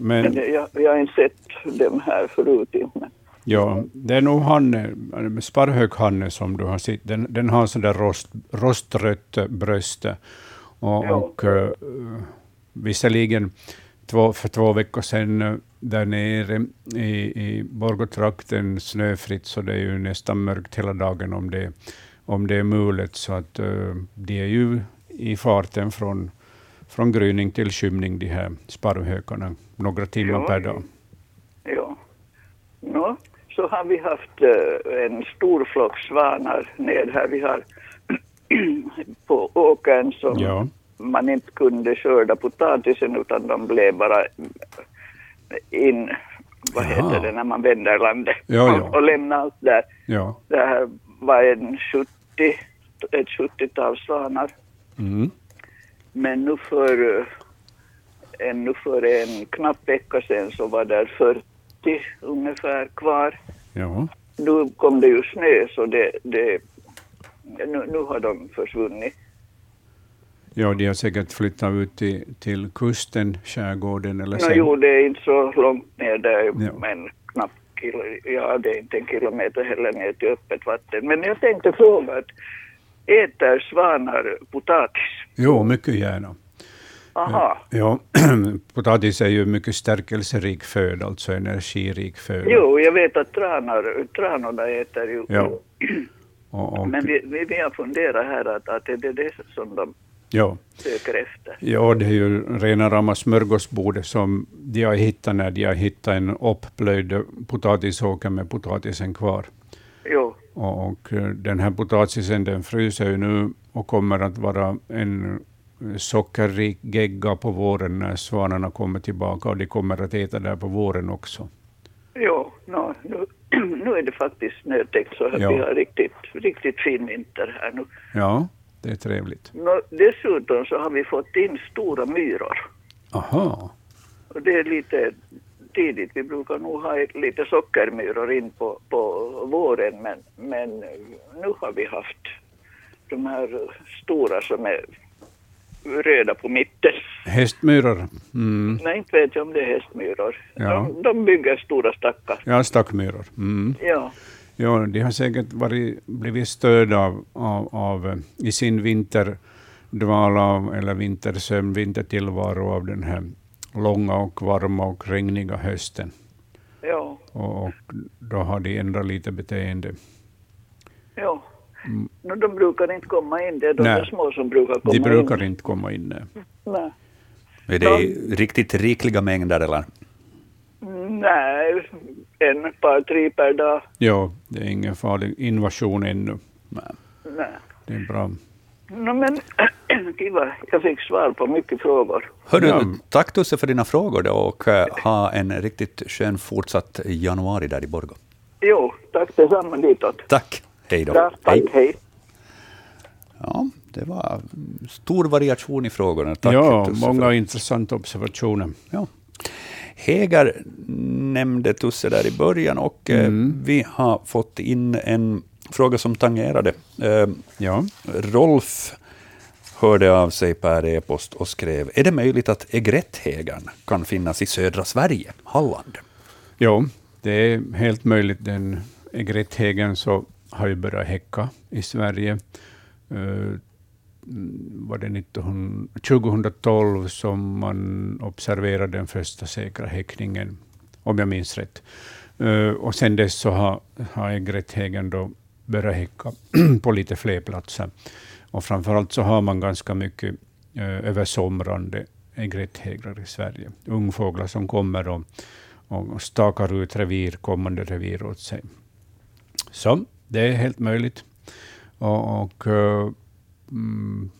Men Men jag, jag har inte sett dem här förut. inte, Men, ja, det är nog hanne, sparrhöghanne som du har sett. Den, den har sådär rost, rostrött bröst. Och, Ja. och uh, visserligen två, för två veckor sedan eh, där nere i, i Borgotrakten snöfritt, så det är ju nästan mörkt hela dagen om det, om det är mulet. Så att uh, de är ju i farten från, från gryning till skymning, de här sparvhökarna, några timmar Ja, per dag. ja. Nå, så har vi haft eh, en stor flock svanar ned här. Vi har *clears throat* på åkern som Ja. man inte kunde skörda potatisen utan de blev bara in, vad Jaha. heter det, när man vänder landet Ja, ja. och, *laughs* och lämnar allt där. Ja. Det här var en 70, ett 70-tal svanar. Mm. Men nu för, eh, ännu för en knapp vecka sedan så var där 40 ungefär kvar. Ja. Nu kom det ju snö så det, det, nu, nu har de försvunnit. Ja, de har säkert flyttat ut till, till kusten, skärgården eller sen. jo, det är inte så långt ner där, Ja. men knappt kilo, ja, det är inte en kilometer heller ner till öppet vatten. Men jag tänkte fråga, att äter svanar potatis? Jo, mycket gärna. Aha. Ja, *clears throat* potatis är ju mycket stärkelserik föda, alltså energirik föda. Jo, jag vet att tranar, tranorna äter ju. Ja. *clears throat* Och, och, Men vi, vi, vi har funderat här att, att det är det som de ja. söker efter. ja, det är ju rena rama smörgåsbordet som de har hittat när de har hittat en uppplöjd potatisåker med potatisen kvar. Jo, Och, och eh, den här potatisen den fryser ju nu och kommer att vara en sockerrik gegga på våren när svanarna kommer tillbaka och de kommer att äta där på våren också. jo no, nu, *clears throat* nu är det faktiskt snötäckt så att Ja. vi har riktigt, riktigt fin vinter här nu. Ja, det är trevligt. Nå, dessutom så har vi fått in stora myror. Aha, Och det är lite tidigt. Vi brukar nog ha lite sockermyror in på, på våren men, men nu har vi haft de här stora som är röda på mitten. hästmyror. Mm. Nej, inte vet jag om det är hästmyror. Ja. De, de bygger stora stackar. Ja, stackmyror. Mm. Ja, Ja, de har säkert varit, blivit störda av, av, av, eh, i sin vinterdvala eller vintersömn, vintertillvaro av den här långa och varma och regniga hösten. ja, Och, och då har de ändrat lite beteende. ja. Mm. No, de brukar inte komma in, det är de där små som brukar komma in. De brukar in. inte komma in. Nej. nej. Är det no. riktigt rikliga mängder eller? Nej, en par, tre per dag. Ja, det är ingen farlig invasion ännu. Nej. nej. Det är bra. No, men *clears throat* kiva, jag fick svar på mycket frågor. Hörru, ja. tack Tusse för dina frågor då, och uh, ha en riktigt skön fortsatt januari där i Borgå. Jo, tack detsamma ditåt. Tack, hej då. Ja, tack, hej. hej. Ja, det var stor variation i frågorna. Tack ja, många för... intressanta observationer. Ja. Heger nämnde Tusse där i början och eh, mm. vi har fått in en fråga som tangerade. Eh, ja. Rolf hörde av sig per e-post och skrev, är det möjligt att egretthägern kan finnas i södra Sverige, Halland? Ja, det är helt möjligt. Den egretthägern så har ju börjat häcka i Sverige. Uh, var det 19, 2012 som man observerade den första säkra häckningen, om jag minns rätt. Uh, och sen dess så har, har då börjat häcka *clears throat* på lite fler platser. Och framförallt så har man ganska mycket uh, översomrande äggrätthägrar i Sverige. Ungfåglar som kommer och, och stakar ut revir, kommande revir åt sig. Så det är helt möjligt. Och, och uh, mm,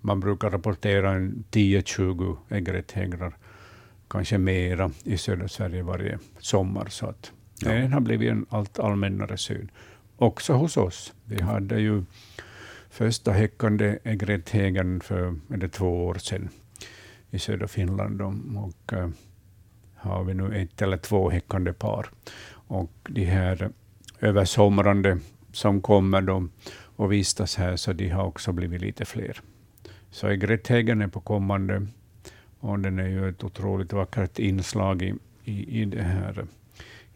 man brukar rapportera 10-20 egretthägrar, kanske mera, i södra Sverige varje sommar. Så att ja. det har blivit en allt allmännare syn. Också hos oss. Vi hade ju första häckande egretthägern för eller två år sedan i södra Finland. Och, uh, har vi nu ett eller två häckande par. Och de här översomrande som kommer då och vistas här, så de har också blivit lite fler. Så egretthägern är på kommande och den är ju ett otroligt vackert inslag i, i, i, det här,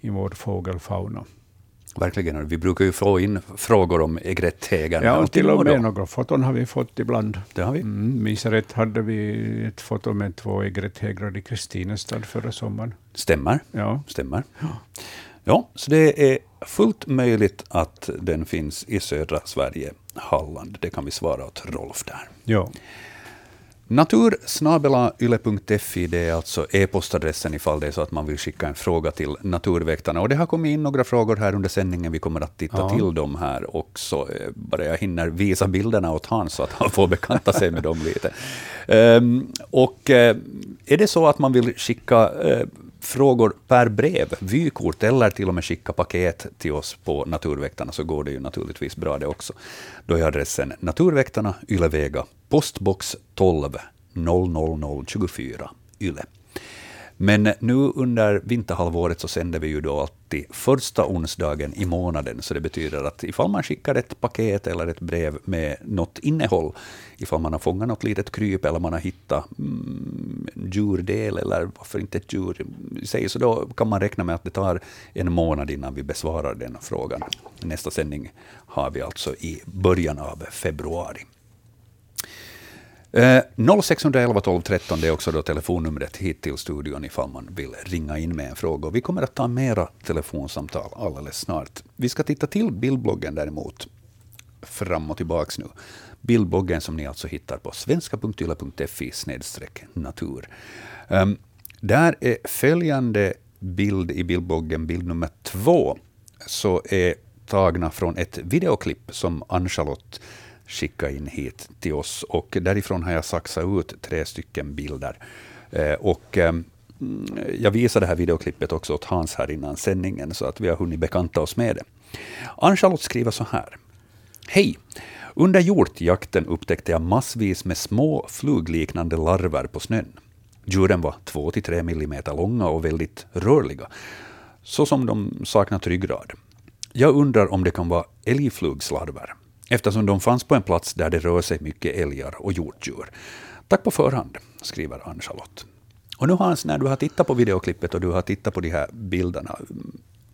i vår fågelfauna. Verkligen. Vi brukar ju få in frågor om egretthägern. Ja, och till och med några foton har vi fått ibland. Det har vi. Mm, minns rätt hade vi ett foto med två egretthägrar i Kristinestad förra sommaren. Stämmer. Ja. Stämmer. Ja. Ja, så det är fullt möjligt att den finns i södra Sverige, Halland. Det kan vi svara åt Rolf där. Ja. Natursnabelayle.fi, det är alltså e-postadressen ifall det är så att man vill skicka en fråga till Naturväktarna. Och det har kommit in några frågor här under sändningen. Vi kommer att titta ja. till dem här också. Eh, bara jag hinner visa bilderna åt Hans så att han får bekanta sig med dem lite. Um, *laughs* och uh, är det så att man vill skicka uh, frågor per brev, vykort eller till och med skicka paket till oss på Naturväktarna, så går det ju naturligtvis bra det också. Då är adressen Naturväktarna, Ylevega, postbox 12 00024 Yle. Men nu under vinterhalvåret så sänder vi ju då alltid första onsdagen i månaden, så det betyder att ifall man skickar ett paket eller ett brev med något innehåll, ifall man har fångat något litet kryp eller man har hittat mm, en djurdel eller varför inte ett djur, säg så då kan man räkna med att det tar en månad innan vi besvarar den frågan. Nästa sändning har vi alltså i början av februari. 0611 12 13 det är också då telefonnumret hit till studion ifall man vill ringa in med en fråga. Vi kommer att ta mera telefonsamtal alldeles snart. Vi ska titta till bildbloggen däremot, fram och tillbaka nu. Bildbloggen som ni alltså hittar på svenska.yle.fi natur. Um, där är följande bild i bildbloggen, bild nummer två, så är tagna från ett videoklipp som Ann-Charlotte skicka in hit till oss. Och därifrån har jag saxat ut tre stycken bilder. Eh, och eh, mm, jag visade det här videoklippet också åt Hans här innan sändningen, så att vi har hunnit bekanta oss med det. Ann-Charlotte skriver så här. Hej! Under hjortjakten upptäckte jag massvis med små flugliknande larver på snön. Djuren var 2-3 millimeter långa och väldigt rörliga, så som de saknat ryggrad. Jag undrar om det kan vara älgflugslarver eftersom de fanns på en plats där det rör sig mycket älgar och hjortdjur. Tack på förhand, skriver Ann-Charlotte. Och nu Hans, när du har tittat på videoklippet och du har tittat på de här bilderna,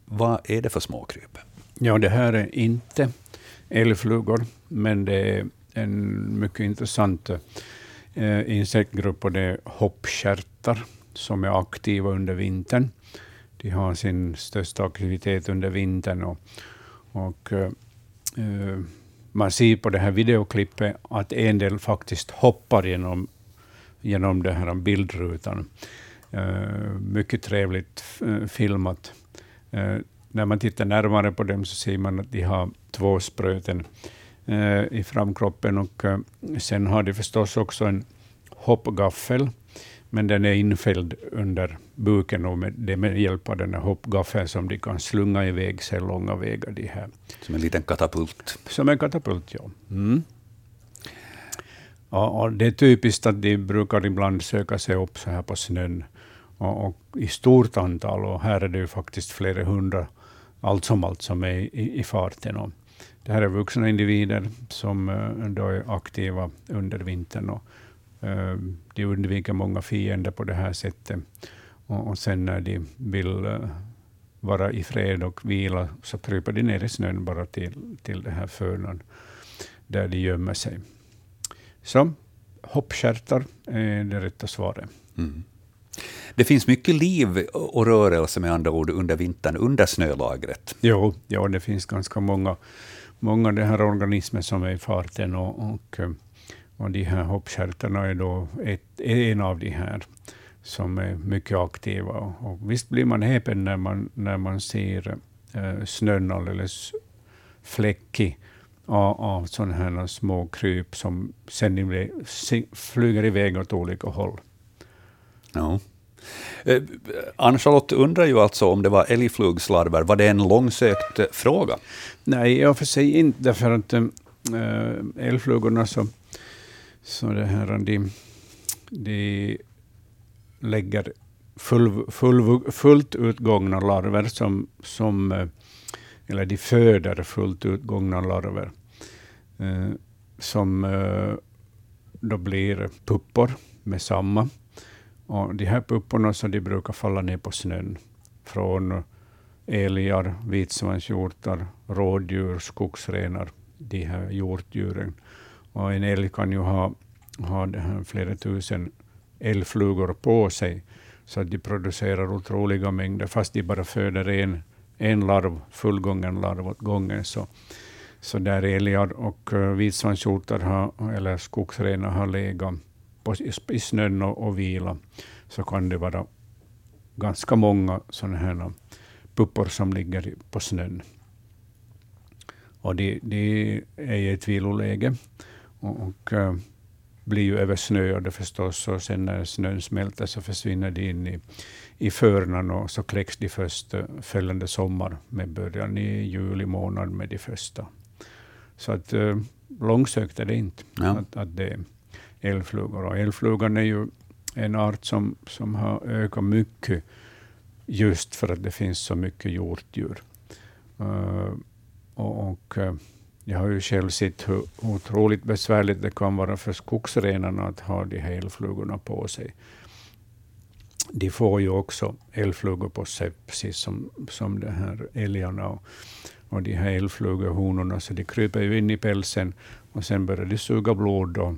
vad är det för småkryp? Ja, det här är inte älgflugor, men det är en mycket intressant eh, insektgrupp och det är hoppkärtar som är aktiva under vintern. De har sin största aktivitet under vintern och, och eh, eh man ser på det här videoklippet att en del faktiskt hoppar genom, genom den här bildrutan. Uh, mycket trevligt uh, filmat. Uh, när man tittar närmare på dem så ser man att de har två spröten i framkroppen och sen har de förstås också en hoppgaffel men den är infälld under buken och med, det med hjälp av den här hoppgaffeln som de kan slunga iväg sig långa vägar. De här. Som en liten katapult? Som en katapult, ja. Mm. Ja, och det är typiskt att de brukar ibland söka sig upp så här på snön och, och i stort antal, och här är det ju faktiskt flera hundra allt som allt som är i, i farten. Och det här är vuxna individer som uh, då är aktiva under vintern. Och, de undviker många fiender på det här sättet. Och, och sen när de vill uh, vara i fred och vila så kryper de ner i snön bara till, till det här fönan där de gömmer sig. Så hoppskärtar är det rätta svaret. Mm. Det finns mycket liv och rörelse med andra ord under vintern, under snölagret. Jo, ja, det finns ganska många, många det här organismer som är i farten och, och, och de här hoppskärtarna är då ett, en av de här som är mycket aktiva. Och visst blir man häpen när man, när man ser eh, snön alldeles fläckig av, av sådana här små kryp som sen flyger iväg åt olika håll. Ja. Eh, Ann-Charlotte undrar ju alltså om det var älgflugslarver. Var det en långsökt eh, fråga? Nej, i och för sig inte, därför att äh, älgflugorna så, så det här, de, de lägger full, full, fullt utgångna larver som, som eh, eller de föder fullt utgångna larver eh, som eh, då blir puppor med samma. Och de här pupporna så de brukar falla ner på snön från älgar, vitsvanshjortar, rådjur, skogsrenar, de här hjortdjuren. Och en älg kan ju ha, ha flera tusen älgflugor på sig, så att de producerar otroliga mängder, fast de bara föder en, en larv, fullgången larv åt gången. Så, så där älgar och eh, uh, vitsvanshjortar eller skogsrenar har legat på, i snön och, och vila, så kan det vara ganska många sådana här puppor som ligger på snön. Och det, de är i ett viloläge och, och uh, blir ju översnöade förstås, och sen när snön smälter så försvinner de in i, i förnan och så kläcks de först uh, följande sommar med början i juli månad med de första. Så att uh, långsökt är det inte. Ja. Att, att det, älgflugor. Och älgflugan är ju en art som, som har ökat mycket just för att det finns så mycket hjortdjur. Uh, och, och jag har ju själv sett hur otroligt besvärligt det kan vara för skogsrenarna att ha de här älgflugorna på sig. De får ju också älgflugor på sig, precis som, som de här älgarna. Och, och de här älgflugehonorna, så de kryper ju in i pälsen och sen börjar de suga blod. Då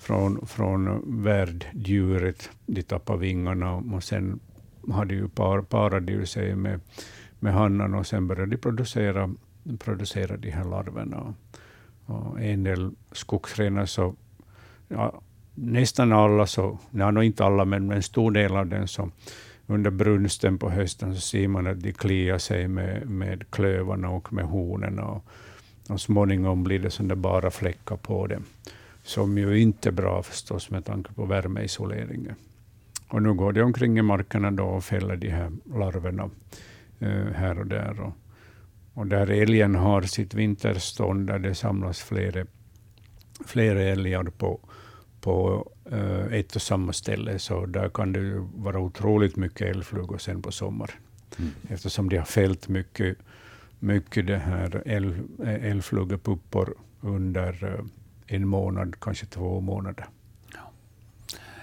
från, från värddjuret. De tappar vingarna och sen har de ju par, parar de sig med, med hannan och sen börjar de producera, producerar de här larverna. Och en del skogsrenar så, ja, nästan alla, så, ja, inte alla, men en stor del av den så under brunsten på hösten så ser man att de kliar sig med, med klövarna och med hornen. Och, och småningom blir det sådana bara fläckar på dem som ju inte är bra förstås med tanke på värmeisoleringen. Och nu går de omkring i markerna då och fäller de här larverna eh, här och där. Och, och där älgen har sitt vinterstånd, där det samlas flera, flera älgar på, på uh, ett och samma ställe, så där kan det vara otroligt mycket älgflugor sen på sommaren. Mm. Eftersom de har fällt mycket, mycket det här älgflugepuppor under uh, en månad, kanske två månader.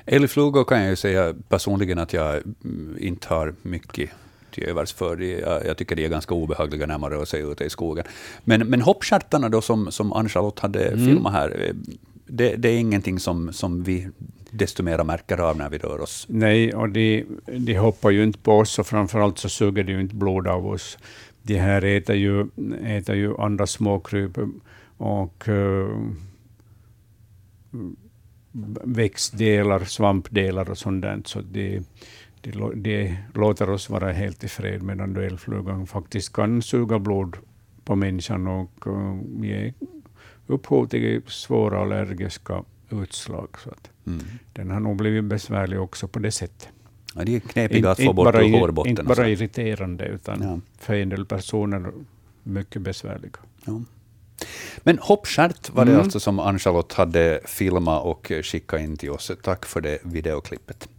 Älgflugor kan jag ju säga personligen att jag mm, inte har mycket till övers för. Jag, jag tycker de är ganska obehagliga när man rör sig ute i skogen. Men, men hoppstjärtarna då som, som Ann-Charlotte hade mm. filmat här, eh, det, det, är ingenting som, som vi desto mer märker av när vi rör oss. Nej, och de, de hoppar ju inte på oss och framförallt så suger de ju inte blod av oss. De här äter ju, äter ju andra småkryp och uh, växtdelar, svampdelar och sånt där. Så det, det, det, låter oss vara helt i fred, medan duellflugan faktiskt kan suga blod på människan och uh, ge upphov till svåra allergiska utslag. Så att mm. Den har nog blivit besvärlig också på det sättet. Ja, de är knepiga att få bort ur hårbotten. Inte bara irriterande, utan ja. för en del personer mycket besvärliga. Ja. Men hoppskärt var det mm. alltså som Ann-Charlotte hade filmat och skickat in till oss. Tack för det videoklippet.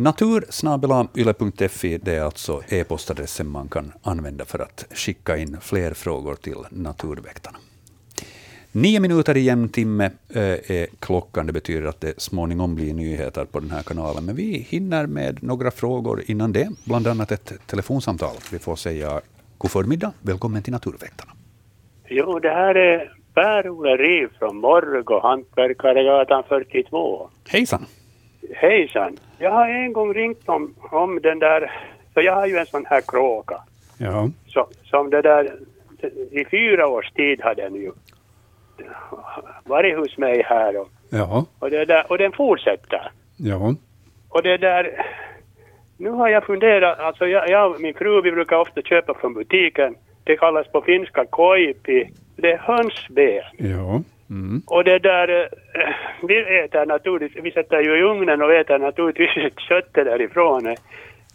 Natursnabelayle.fi det är alltså e-postadressen man kan använda för att skicka in fler frågor till Naturväktarna. Nio minuter i jämn timme eh, är klockan. Det betyder att det småningom blir nyheter på den här kanalen. Men vi hinner med några frågor innan det, bland annat ett telefonsamtal. Vi får säga god förmiddag. Välkommen till Naturväktarna. Jo, det här är Per-Ola Riv från Morgo, Hantverkaregatan 42. Hejsan! Hejsan! Jag har en gång ringt om, om den där, så jag har ju en sån här kråka. Ja. Så, som det där, i fyra års tid har den ju varit hos mig här och, ja. och, det där, och den fortsätter. Ja. Och det där, nu har jag funderat, alltså jag, jag och min fru vi brukar ofta köpa från butiken det kallas på finska koipi. Det är hönsben. Ja. Mm. Och det där, eh, vi äter naturligtvis, vi sätter ju i ugnen och äter naturligtvis *laughs* köttet därifrån.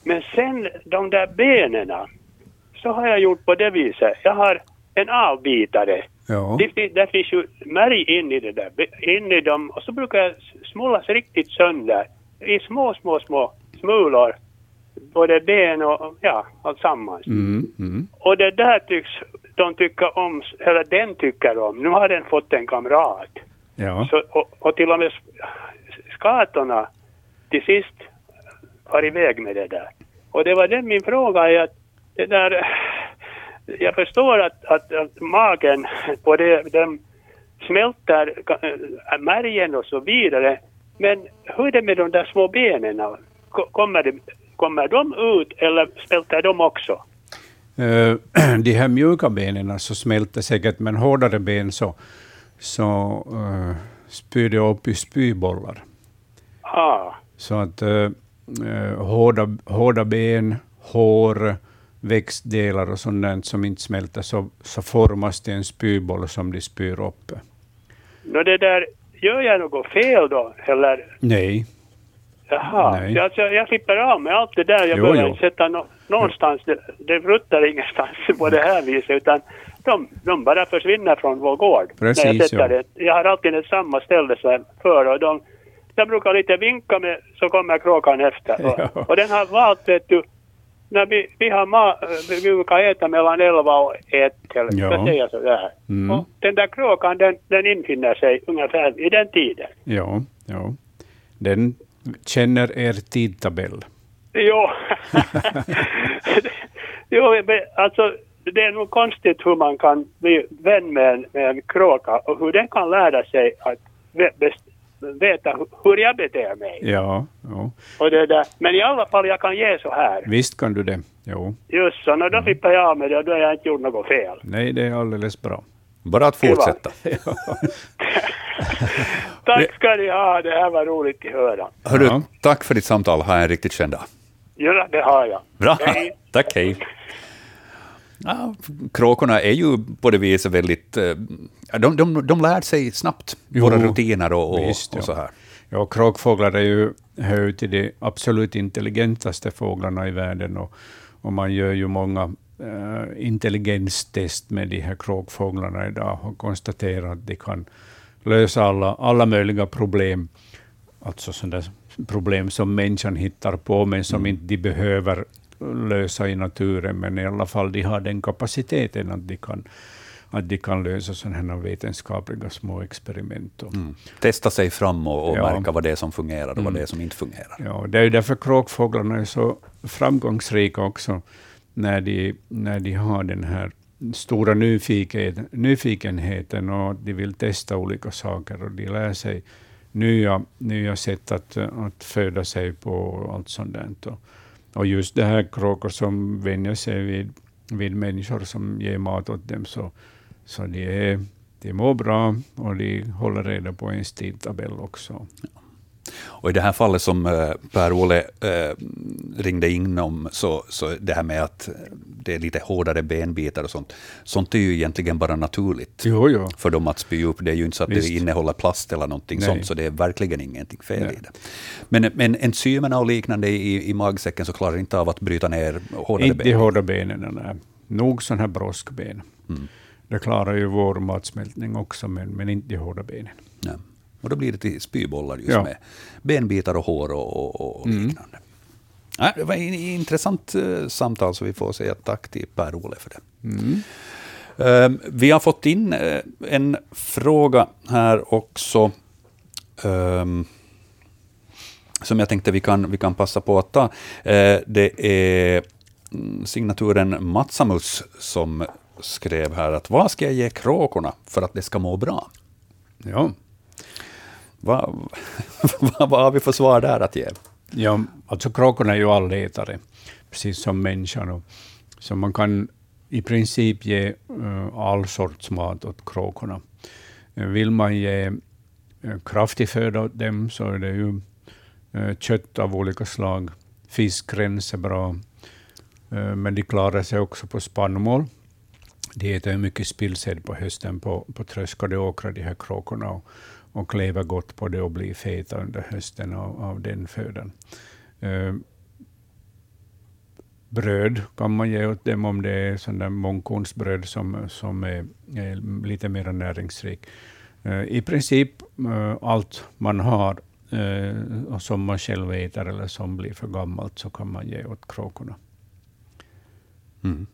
Men sen de där benen, så har jag gjort på det viset. Jag har en avbitare. Ja. Det, det finns ju märg in i det där, in i dem. Och så brukar jag smulas riktigt sönder i små, små, små smulor både ben och ja, alltsammans. Mm, mm. Och det där tycks de tycka om, eller den tycker om. Nu har den fått en kamrat. Ja. Så, och, och till och med skatorna till sist har iväg med det där. Och det var den min fråga är att det där, jag förstår att, att, att magen på det, den smälter äh, märgen och så vidare. Men hur är det med de där små benen? Kommer det Kommer de ut eller smälter de också? Uh, *clears throat* de här mjuka benen så smälter säkert, men hårdare ben så, så uh, spyr det upp i spybollar. Ah. Så att uh, hårda, hårda ben, hår, växtdelar och sånt som inte smälter, så, så formas det en spyboll som de spyr upp. Nå det där, gör jag något fel då, eller? Nej, Jaha, Nej. jag slipper av med allt det där. Jag behöver inte sätta no någonstans, det, det ruttar ingenstans *laughs* på det här viset utan de, de bara försvinner från vår gård. Precis, när jag, sätter ja. det. jag har alltid ett samma ställe som för och de, jag brukar lite vinka med så kommer kråkan efter. Ja. Och, och den har valt, vet du, när vi, vi har ma, vi brukar äta mellan 11 och 1 eller Ja. ska säga sådär. Mm. Och den där kråkan den, den infinner sig ungefär i den tiden. ja, ja. Den känner er tidtabell. Jo. jo, men alltså det är nog konstigt hur man kan bli vän med en, med en kråka och hur den kan lära sig att veta hur jag beter mig. Ja, ja. Och det där. Men i alla fall, jag kan ge så här. Visst kan du det. Jo. Just så, då slipper jag av med det och då har jag inte gjort något fel. Nej, det är alldeles bra. Bara att fortsätta. *laughs* Tack ska ni ha, det här var roligt att höra. Hörru, Ja. tack för ditt samtal. Ha en riktigt skön dag. Ja, det har jag. Bra, Hej. tack, hej. Ja, kråkorna är ju på det viset väldigt... eh, De, de, de lär sig snabbt Jo, våra rutiner och, och, visst, och ja. så här. Ja, kråkfåglar är ju, hör till de absolut intelligentaste fåglarna i världen och, och man gör ju många eh, intelligenstest med de här kråkfåglarna idag och konstaterar att de kan lösa alla, alla möjliga problem. Alltså sådana problem som människan hittar på, men som inte de behöver lösa i naturen, men i alla fall de har den kapaciteten att de kan, att de kan lösa sådana här vetenskapliga små experiment. Och, Mm. Testa sig fram och, och Ja. märka vad det är som fungerar och vad Mm. det är som inte fungerar. Ja, det är ju därför kråkfåglarna är så framgångsrika också, när de, när de har den här stora nyfikenheten och de vill testa olika saker och de lär sig nya, nya sätt att, att föda sig på och allt sånt där. Och, och just det här kråkor som vänjer sig vid, vid människor som ger mat åt dem, så, så de är de mår bra och de håller reda på en tidtabell också. Och I det här fallet som eh, Per-Olle eh, ringde in om, så, så det här med att det är lite hårdare benbitar och sånt, sånt är ju egentligen bara naturligt jo, jo. för dem att spy upp. Det är ju inte så att Visst. det innehåller plast eller någonting Nej. sånt, så det är verkligen ingenting fel Nej. i det. Men, men enzymerna och liknande i, i magsäcken så klarar inte av att bryta ner hårdare inte ben? Inte hårda benen, nej. Nog sådana här broskben. Mm. Det klarar ju vår matsmältning också, men, men inte de hårda benen. Nej. Och då blir det till spybollar just ja. med benbitar och hår och, och, och mm. liknande. Ja, det var ett intressant uh, samtal, så vi får säga tack till Per-Ole för det. Mm. Uh, vi har fått in uh, en fråga här också, um, som jag tänkte vi kan, vi kan passa på att ta. det är mm, signaturen Matsamus som skrev här att vad ska jag ge kråkorna för att det ska må bra? Ja. Vad, *laughs* vad, har vi för svar där att ge? Ja, alltså kråkorna är ju allätare, precis som människan. Så man kan i princip ge eh, all sorts mat åt kråkorna. Eh, vill man ge eh, kraftig föda åt dem så är det ju kött av olika slag. Fisk, är bra. Men de klarar sig också på spannmål. De äter mycket spillsäd på hösten på, på tröskade åkrar, de här kråkorna. Och, och lever gott på det och blir feta under hösten av, av den födan. Uh, bröd kan man ge åt dem om det är sån mångkornsbröd som, som är, är, lite mer näringsrik. Uh, I princip uh, allt man har och som man själv äter eller som blir för gammalt så kan man ge åt kråkorna. Mm.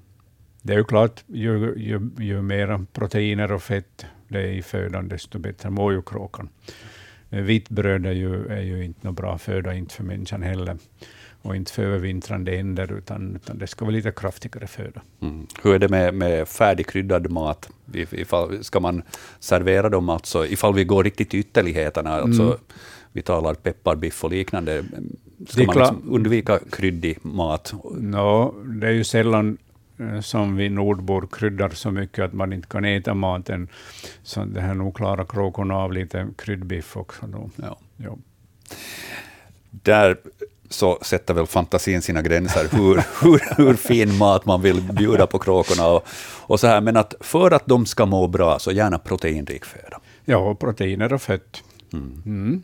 Det är ju klart, ju, ju, ju mer proteiner och fett det är i födan, desto bättre mår ju kråkan. Eh, vitt bröd är ju, är ju inte någon bra föda, inte för människan heller. Och inte för övervintrande änder, utan, utan det ska vara lite kraftigare föda. Mm. Hur är det med, med färdigkryddad mat? Ifall, ska man servera dem, alltså, ifall vi går riktigt till ytterligheterna, alltså, mm. vi talar pepparbiff och liknande, ska man liksom undvika kryddig mat? No, det är ju sällan som vi nordbor kryddar så mycket att man inte kan äta maten. Så det här nog klarar kråkorna av lite kryddbiff också. Då. Ja. Ja. Där så sätter väl fantasin sina gränser, hur, *laughs* hur, hur fin mat man vill bjuda på kråkorna. Och, och så här. Men att för att de ska må bra, så gärna proteinrik föda. Ja, proteiner och fett. Mm. Mm.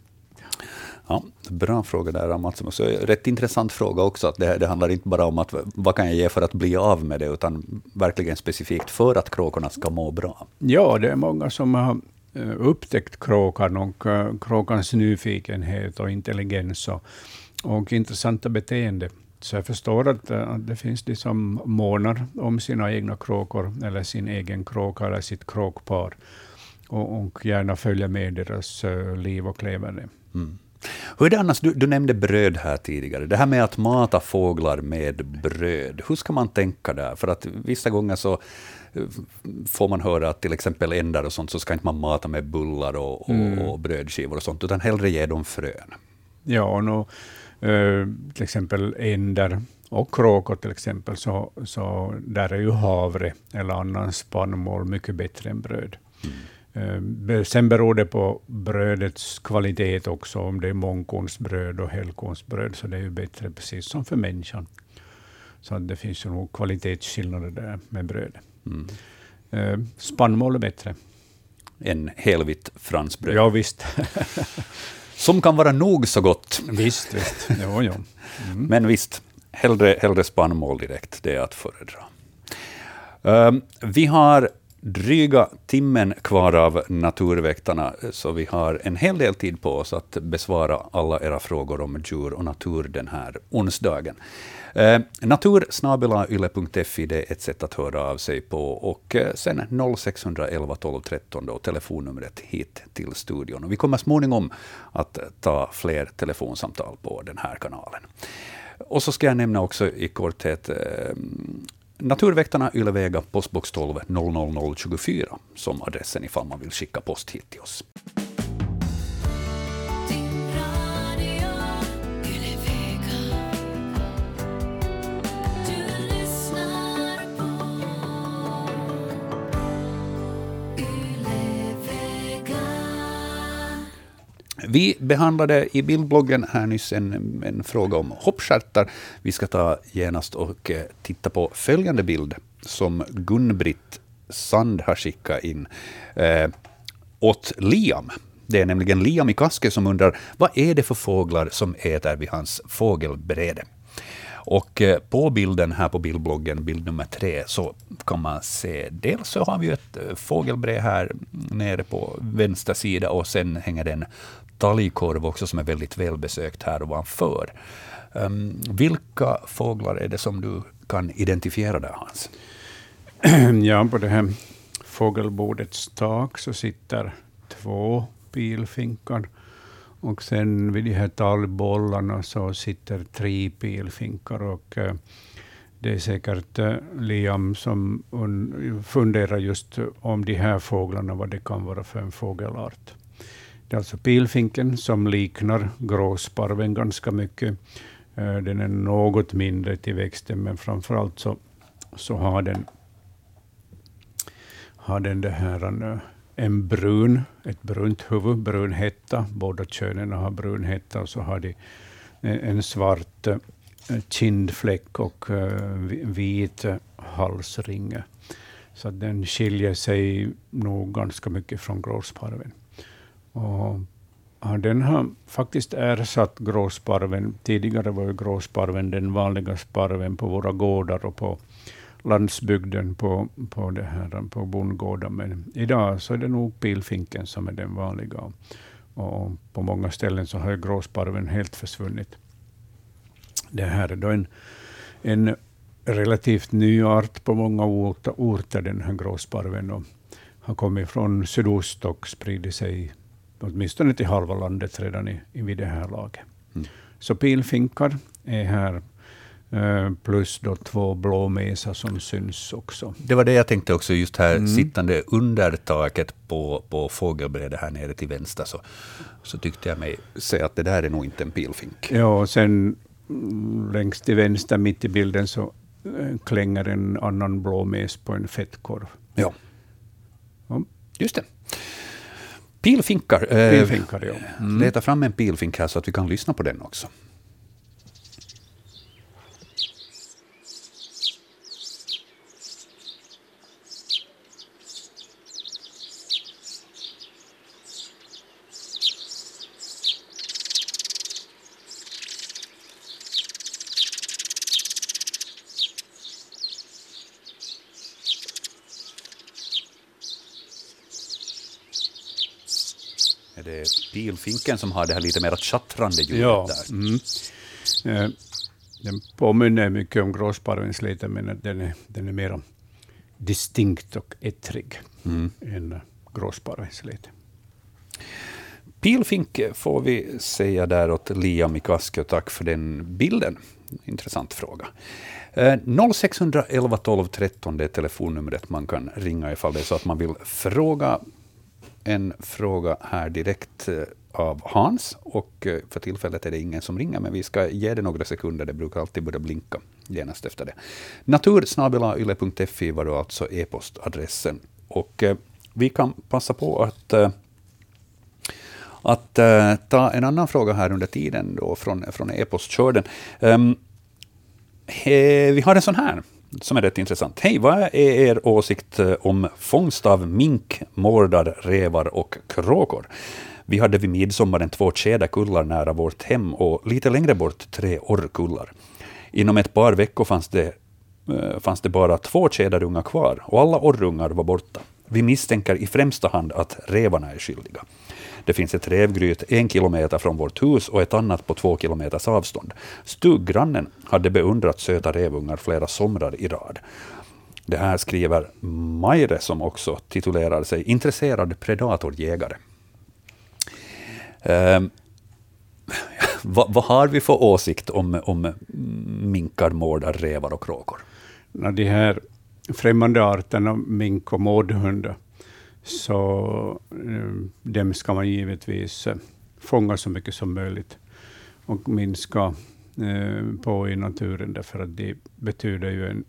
Ja, bra fråga där, Mats. Så rätt intressant fråga också. Att det, det, handlar inte bara om att vad kan jag ge för att bli av med det, utan verkligen specifikt för att kråkorna ska må bra. Ja, det är många som har eh, upptäckt kråkan och eh, kråkans nyfikenhet och intelligens och, och intressanta beteende. Så jag förstår att, eh, att det finns de som månar om sina egna kråkor, eller sin egen kråka, eller sitt kråkpar, och, och gärna följer med deras liv och leverne. Mm. Hur är det annars, du, du, nämnde bröd här tidigare, det här med att mata fåglar med bröd, hur ska man tänka där? För att vissa gånger så eh, får man höra att till exempel ändar och sånt, så ska inte man mata med bullar och, mm. och, brödskivor och sånt, utan hellre ge dem frön. Ja, och nu, äh, till exempel ändar och kråkor till exempel, så, så där är ju havre eller annan spannmål mycket bättre än bröd. Mm. Eh, sen beror det på brödets kvalitet också, om det är mångkornsbröd och helkornsbröd, så det är ju bättre precis som för människan. Så det finns ju nog kvalitetsskillnader där med bröd. Mm. Eh, spannmål är bättre. Än helvitt fransbröd? Ja, visst. *laughs* som kan vara nog så gott. Visst, visst. Jo, jo. Mm. Men visst, hellre, hellre spannmål direkt, det är att föredra. Um, vi har dryga timmen kvar av Naturväktarna, så vi har en hel del tid på oss att besvara alla era frågor om djur och natur den här onsdagen. Eh, natursnabelayle.fi det är ett sätt att höra av sig på. Och eh, sen 0611 12 13 då, telefonnumret hit till studion. Och vi kommer småningom att ta fler telefonsamtal på den här kanalen. Och så ska jag nämna också i korthet eh, Naturväktarna Ylevega, postbox 12 00024 som adressen ifall man vill skicka post hit till oss. Vi behandlade i bildbloggen här nyss en, en fråga om hoppskärtar. Vi ska ta genast och eh, titta på följande bild som Gun-Britt Sand har skickat in eh, åt Liam. Det är nämligen Liam i Kaske som undrar vad är det för fåglar som äter vid hans fågelbräde. Och eh, på bilden här på bildbloggen, bild nummer tre, så kan man se, dels så har vi ett eh, fågelbräde här nere på vänster sida och sen hänger det en talgkorv också som är väldigt välbesökt här ovanför. Um, vilka fåglar är det som du kan identifiera där, Hans? *clears throat* Ja, på det här fågelbordets tak så sitter två pilfinkar. Och sen vid de här talgbollarna så sitter tre pilfinkar. Och, eh, det är säkert eh, Liam som funderar just om de här fåglarna, vad det kan vara för en fågelart. Det är alltså pilfinken som liknar gråsparven ganska mycket. Eh, den är något mindre till växten, men framför allt så, så har den har den det här eh, en brun, ett brunt huvud, brun hetta. Båda könen har brun hetta och så har de eh, en svart kindfläck och vit halsringe. Så den skiljer sig nog ganska mycket från gråsparven. Och den har faktiskt ersatt gråsparven. Tidigare var ju gråsparven den vanliga sparven på våra gårdar och på landsbygden på, på, det här, på bondgårdar. Men idag så är det nog pilfinken som är den vanliga. Och på många ställen så har gråsparven helt försvunnit. Det här är då en, en relativt ny art på många orter, den här gråsparven. Och har kommit från sydost och spridit sig åtminstone till halva landet redan i, i vid det här laget. Mm. Så pilfinkar är här Eh, plus då två blåmesar som syns också. Det var det jag tänkte också, just här mm. sittande under taket på, på fågelbrädet här nere till vänster, så, så tyckte jag mig se att det där är nog inte en pilfink. Ja, och sen mm, längst till vänster, mitt i bilden, så eh, klänger en annan blåmes på en fettkorv. Ja, ja. just det. Pilfinkar. Eh, pilfinkar, ja. Mm. Leta fram en pilfink här så att vi kan lyssna på den också. Är det pilfinken som har det här lite mer tjattrande ljudet ja. där? Mm. Eh, den påminner mycket om gråsparvens lite, men den är, den är mer distinkt och ettrig mm. än gråsparvens lite. Pilfink får vi säga där åt Liam och tack för den bilden. Intressant fråga. 0611 12 13 det är telefonnumret man kan ringa ifall det är så att man vill fråga en fråga här direkt eh, av Hans. Och eh, för tillfället är det ingen som ringer, men vi ska ge det några sekunder. Det brukar alltid börja blinka genast efter det. Natursnabelayle.fi var då alltså e-postadressen. Och eh, vi kan passa på att att ta en annan fråga här under tiden då från, från e-postkörden. Um, vi har en sån här som är rätt intressant. Hej, vad är er åsikt eh, om fångst av mink, mårdar, rävar och kråkor? Vi hade vid midsommaren två tjäderkullar nära vårt hem och lite längre bort tre orrkullar. Inom ett par veckor fanns det, eh, fanns det bara två tjäderungar kvar och alla orrungar var borta. Vi misstänker i främsta hand att rävarna är skyldiga. Det finns ett rävgryt en kilometer från vårt hus och ett annat på två kilometers avstånd. Stuggrannen hade beundrat söta rävungar flera somrar i rad. Det här skriver Majre, som också titulerar sig intresserad predatorjägare. Eh, *laughs* vad, vad, har vi för åsikt om, om minkar, mårdar, rävar och kråkor? de här främmande arterna, mink och mårdhundar, så eh, dem ska man givetvis eh, fånga så mycket som möjligt och minska eh, på i naturen, därför att det betyder ju en,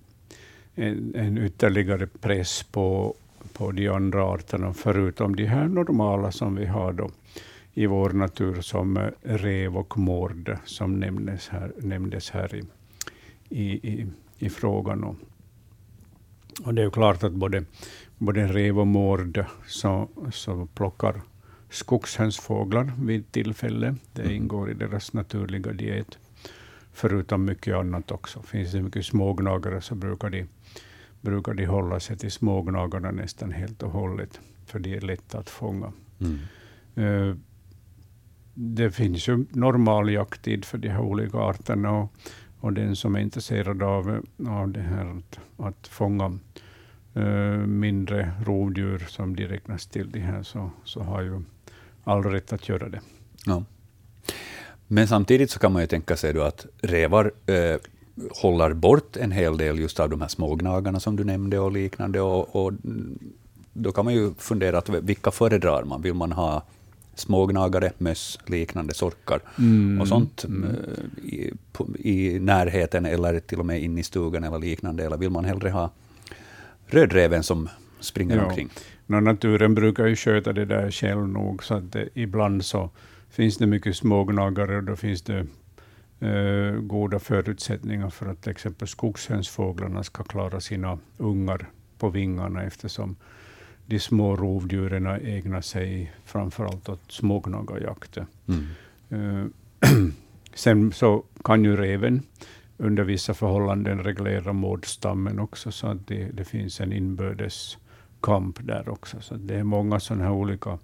en, en ytterligare press på, på de andra arterna, förutom de här normala som vi har då i vår natur som rev och mård, som nämndes här, nämndes här i, i, i, i frågan. Och, och det är ju klart att både, både rev och mård så, så plockar skogshönsfåglar vid tillfälle. Det mm. ingår i deras naturliga diet. Förutom mycket annat också. Finns det mycket smågnagare så brukar de, brukar de hålla sig till smågnagarna nästan helt och hållet, för de är lätta att fånga. Mm. Uh, det finns ju normal jakttid för de här olika arterna. Och, och den som är intresserad av, av det här att, att fånga mindre rovdjur som de räknas till de här, så, så har ju all rätt att göra det. Ja. Men samtidigt så kan man ju tänka sig då att rävar eh, håller bort en hel del just av de här smågnagarna som du nämnde och liknande. Och, och då kan man ju fundera, att vilka föredrar man? Vill man ha smågnagare, möss, liknande sorkar mm. och sånt mm. Eh, i, på, i, närheten eller till och med in i stugan eller liknande? Eller vill man hellre ha rödräven som springer ja. omkring? No, naturen brukar ju sköta det där själv nog, så att det, ibland så finns det mycket smågnagare och då finns det eh, goda förutsättningar för att till exempel skogshönsfåglarna ska klara sina ungar på vingarna eftersom de små rovdjuren ägnar sig framförallt åt smågnagarjakt. Mm. Eh, *clears throat* sen så kan ju reven under vissa förhållanden reglera mårdstammen också, så att det, det finns en inbördes kamp där också. Så det är många sådana här olika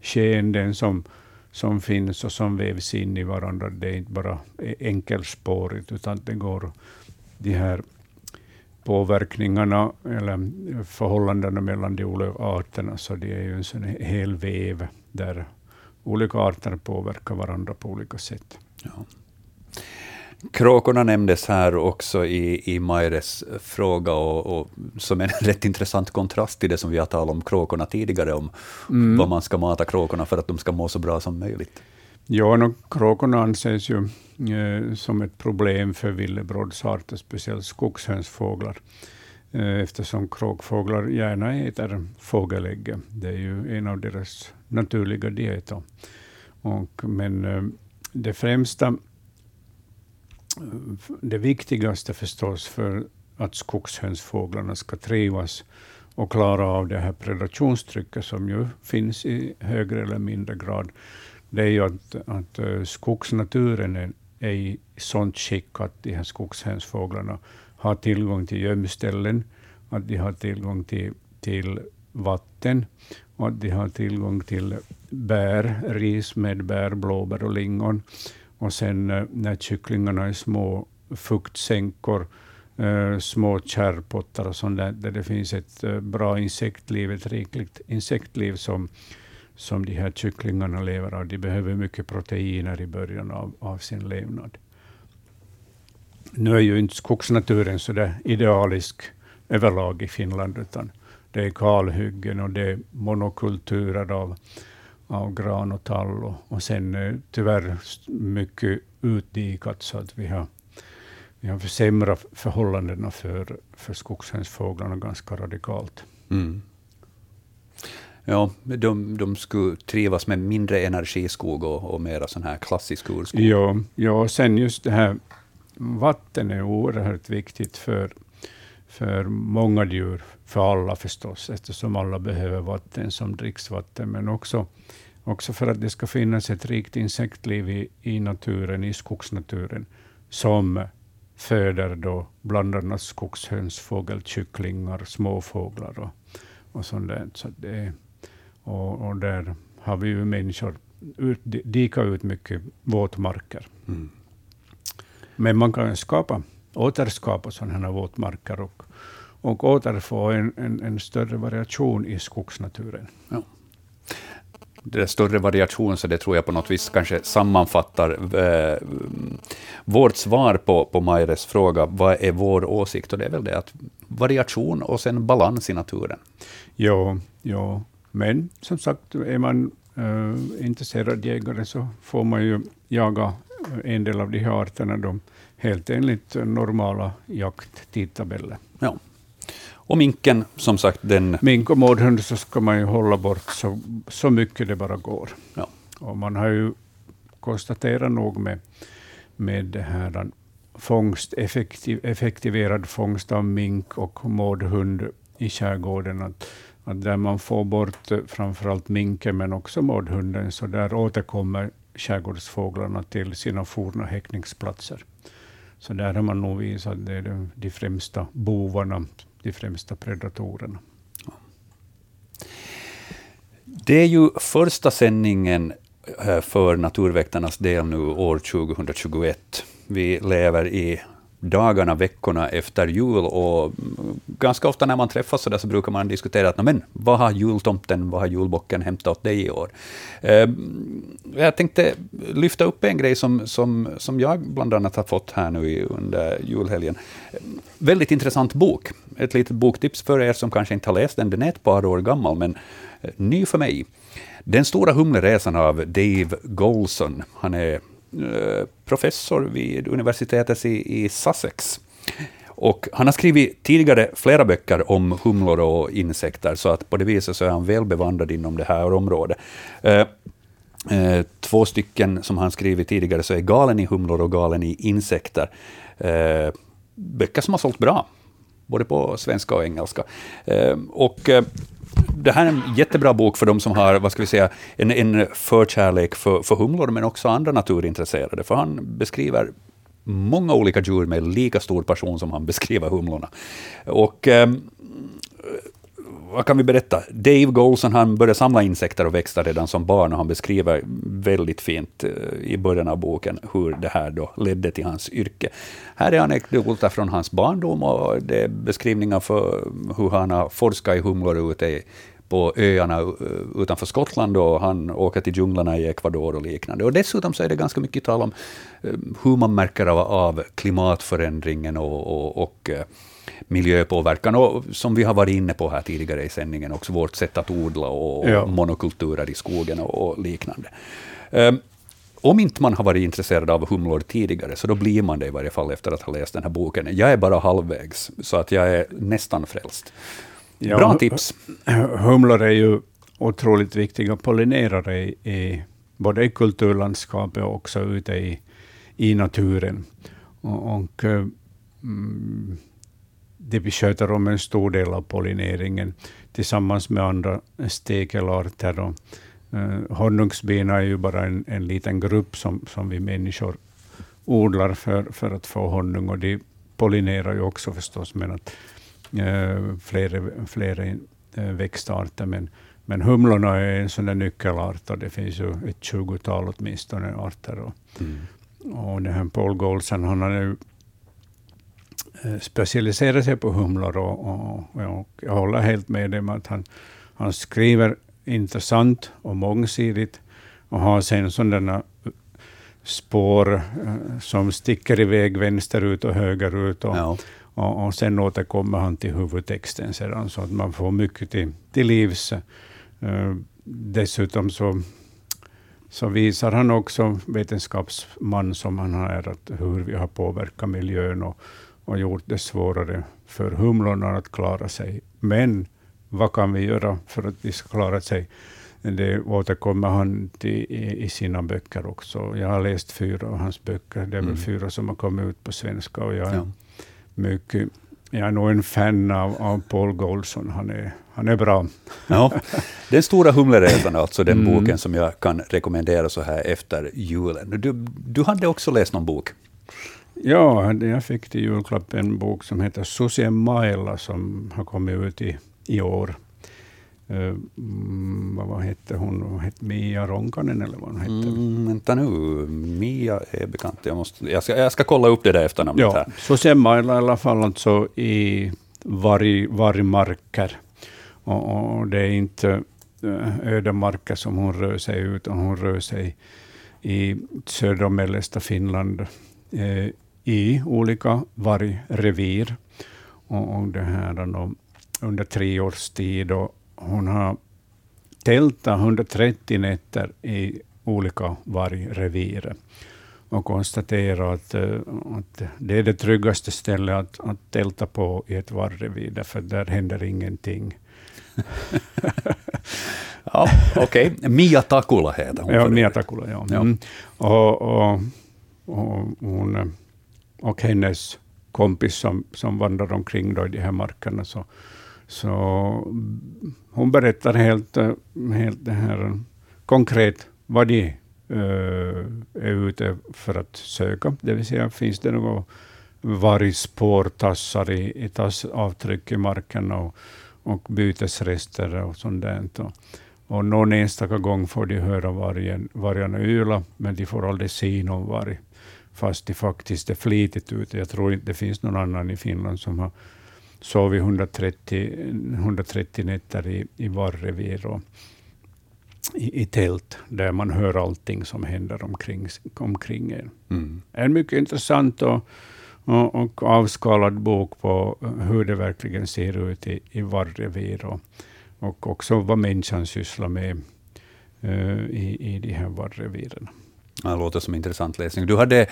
skeenden som, som finns och som vävs in i varandra. Det är inte bara e-, enkelspårigt, utan det går de här påverkningarna eller förhållandena mellan de olika arterna, så det är ju en sån hel väv där olika arter påverkar varandra på olika sätt. Ja. Kråkorna nämndes här också i, i Maires fråga, och, och, som en *laughs* rätt intressant kontrast till det som vi har talat om kråkorna tidigare, om mm. vad man ska mata kråkorna för att de ska må så bra som möjligt. Ja, no, kråkorna anses ju eh, som ett problem för villebrådsarter, speciellt skogshönsfåglar, eh, eftersom kråkfåglar gärna äter fågelägg. Det är ju en av deras naturliga dieter. Och, men eh, det främsta det viktigaste förstås för att skogshönsfåglarna ska trivas och klara av det här predationstrycket som ju finns i högre eller mindre grad, det är ju att, att eh, skogsnaturen är, är i sånt skick att de här skogshönsfåglarna har tillgång till gömställen, att de har tillgång till, till vatten och att de har tillgång till bär, ris med bär, blåbär och lingon och sen eh, när kycklingarna är små fuktsänkor, eh, små kärrpottar och sånt där, där det finns ett eh, bra insektliv, ett rikligt insektliv som, som de här kycklingarna lever av. De behöver mycket proteiner i början av, av sin levnad. Nu är ju inte skogsnaturen så där idealisk överlag i Finland, utan det är kalhyggen och det är monokulturer av av gran och tall och, och sen eh, tyvärr mycket utdikat så att vi har, vi har försämrat förhållandena för, för skogshönsfåglarna ganska radikalt. Mm. Ja, de, de skulle trivas med mindre energiskog och, och mera sån här klassisk urskog. Ja, ja, sen just det här vatten är oerhört viktigt för, för många djur, för alla förstås, eftersom alla behöver vatten som dricksvatten, men också, också för att det ska finnas ett rikt insektliv i, i naturen, i skogsnaturen, som föder då bland annat skogshöns, fågelkycklingar, småfåglar och, och sånt där. Så det, och, och där har vi ju människor ut, dika ut mycket våtmarker. Mm. Men man kan skapa, återskapa sådana här våtmarker och och återfå en, en, en större variation i skogsnaturen. Ja. Det är större variation, så det tror jag på något vis kanske sammanfattar eh, vårt svar på, på Maires fråga, vad är vår åsikt? Och det är väl det att variation och sen balans i naturen. Ja, ja. men som sagt, är man äh, intresserad jägare så får man ju jaga en del av de här arterna då, helt enligt normala jakttidtabeller. Ja. Och minken, som sagt, den... Mink och mårdhund så ska man ju hålla bort så, så mycket det bara går. Ja. Och man har ju konstaterat nog med, med det här fångst, effektiv, effektiverad fångst av mink och mårdhund i skärgården, att, att där man får bort framförallt minken, men också mårdhunden, så där återkommer skärgårdsfåglarna till sina forna häckningsplatser. Så där har man nog visat att det är de, de främsta bovarna, de främsta predatorerna. Det är ju första sändningen eh, för Naturväktarnas del nu år 2021. Vi lever i dagarna, veckorna efter jul och ganska ofta när man träffas så, där så brukar man diskutera att men, vad har jultomten, vad har julbocken hämtat åt dig i år? Eh, jag tänkte lyfta upp en grej som, som, som jag bland annat har fått här nu under julhelgen. Väldigt intressant bok. Ett litet boktips för er som kanske inte har läst den. Den är ett par år gammal, men eh, ny för mig. Den stora humleresan av Dave Golson. Han är eh, professor vid universitetet i, i Sussex. Och han har skrivit tidigare flera böcker om humlor och insekter, så att på det viset så är han väl bevandrad inom det här området. Eh, eh, två stycken som han skrivit tidigare så är Galen i humlor och Galen i insekter. Eh, böcker som har sålt bra, både på svenska och engelska. Eh, och eh, det här är en jättebra bok för de som har vad ska vi säga, en, en förkärlek för, för humlor, men också andra naturintresserade. För han beskriver många olika djur med lika stor passion som han beskriver humlorna. Och eh, vad kan vi berätta? Dave Golson han började samla insekter och växter redan som barn och han beskriver väldigt fint eh, i början av boken hur det här då ledde till hans yrke. Här är anekdoter från hans barndom och det är beskrivningar för hur han har forskat i humlor ute på öarna eh, utanför Skottland och han åker till djunglerna i Ecuador och liknande. Och dessutom så är det ganska mycket tal om eh, hur man märker av, av klimatförändringen och, och, och miljöpåverkan och som vi har varit inne på här tidigare i sändningen också vårt sätt att odla och ja. monokulturer i skogen och, och liknande. Um, om inte man har varit intresserad av humlor tidigare, så då blir man det i varje fall efter att ha läst den här boken. Jag är bara halvvägs, så att jag är nästan frälst. Ja, Bra tips. Humlor är ju otroligt viktiga pollinerare i, i, både i kulturlandskapet och också ute i, i naturen. Och, och mm, de sköter om en stor del av pollineringen tillsammans med andra stekelarter. Och, uh, honungsbina är ju bara en, en liten grupp som, som vi människor odlar för, för att få honung, och de pollinerar ju också förstås, men att, uh, flera, flera uh, växtarter. Men, men humlorna är en sån där nyckelart, och det finns ju ett tjugotal åtminstone arter. Och, mm. och den här Paul Golson, han har ju Eh, specialiserar sig på humlor och, och, och, jag håller helt med dem att han, han skriver intressant och mångsidigt och har sen sådana spår eh, som sticker iväg vänsterut och högerut. Och, ja. och, och sen återkommer han till huvudtexten sedan, så att man får mycket till, till livs. Uh, dessutom så, så visar han också, vetenskapsman som han är, att hur vi har påverkat miljön och, och gjort det svårare för humlorna att klara sig. Men vad kan vi göra för att de ska klara sig? Det återkommer han till i, sina böcker också. Jag har läst fyra av hans böcker. Det är mm. väl fyra som har kommit ut på svenska. Och jag, är ja. mycket, jag är nog en fan av, av Paul Goldson. Han är, han är bra. Ja, den stora humleresan, alltså den mm. boken som jag kan rekommendera så här efter julen. Du, du hade också läst någon bok? Ja, jag fick till julklapp en bok som heter Susien Mailla som har kommit ut i, i år. Uh, vad hette hon? hette Mia Ronkanen eller vad hon hette? Mm, vänta nu, Mia är bekant. Jag, måste, jag, ska, jag ska kolla upp det där efternamnet. Ja, här. Susien Mailla i alla fall alltså i varg, vargmarker. Och, och, det är inte eh, ödemarker som hon rör sig ut, utan hon rör sig i södra och mellersta Finland. Eh, i olika vargrevir. Och, och det här då, under tre års tid. Och hon har tältat 130 nätter i olika vargrevir och konstaterat att, eh, att det är det tryggaste stället att, att tälta på i ett vargrevir, därför där händer ingenting. *laughs* Ja, Okej, okay. Mia Takula heter hon. Ja, Mia Takula, ja. ja. Mm. Och, och, och, hon, och hennes kompis som, som vandrar omkring då i de här markerna, så, så hon berättar helt, eh, helt det här konkret vad de uh, är ute för att söka. Det vill säga, finns det några vargspårtassar i, i tassavtryck i marken och, och bytesrester och sånt där. Och, och någon enstaka gång får de höra vargen, vargarna yla, men de får aldrig se någon varg, fast de faktiskt är flitigt ute. Jag tror inte det finns någon annan i Finland som har sovit 130, 130 nätter i, i vargrevir och i, i, tält, där man hör allting som händer omkring, omkring en. Mm. En mycket intressant och, och, och, avskalad bok på hur det verkligen ser ut i, i vargrevir och, och också vad människan sysslar med uh, i, i de här vargreviren. Det låter som intressant läsning. Du hade,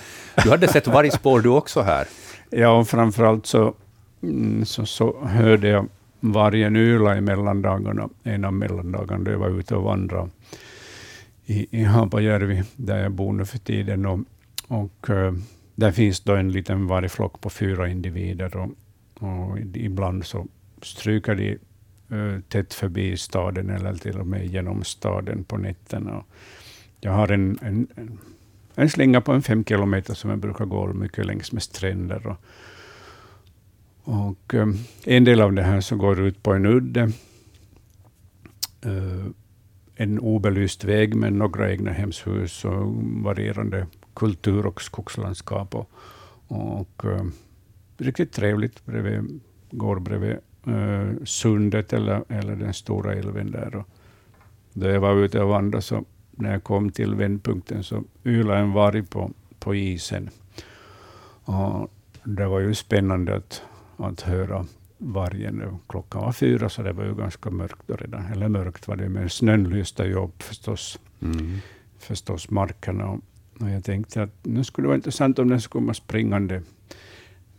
du hade sett vargspår du också här? Ja, och framförallt så, mm, så, så hörde jag vargen yla i mellandagarna, en av mellandagarna, då jag var ute och vandrade i, i Haapajärvi, där jag bor nu för tiden. Och, och eh, där finns då en liten vargflock på fyra individer. Och, och ibland så stryker de eh, tätt förbi staden eller till och med genom staden på nätterna. Jag har en, en, en slinga på en fem kilometer som jag brukar gå mycket längs med stränder. Och, och um, en del av det här så går ut på en udde. Uh, en obelyst väg med några egna hemshus och varierande kultur och skogslandskap. Och, och uh, riktigt trevligt. Bredvid, går bredvid uh, sundet eller, eller den stora älven där. Och då jag var ute och vandrade, så när jag kom till vändpunkten, så ylade en varg på, på isen. Och det var ju spännande att, att höra vargen. Klockan var fyra, så det var ju ganska mörkt redan. Eller mörkt var det, men snön lyste ju upp förstås, mm. förstås markerna. Och, och jag tänkte att nu skulle det vara intressant om den skulle komma springande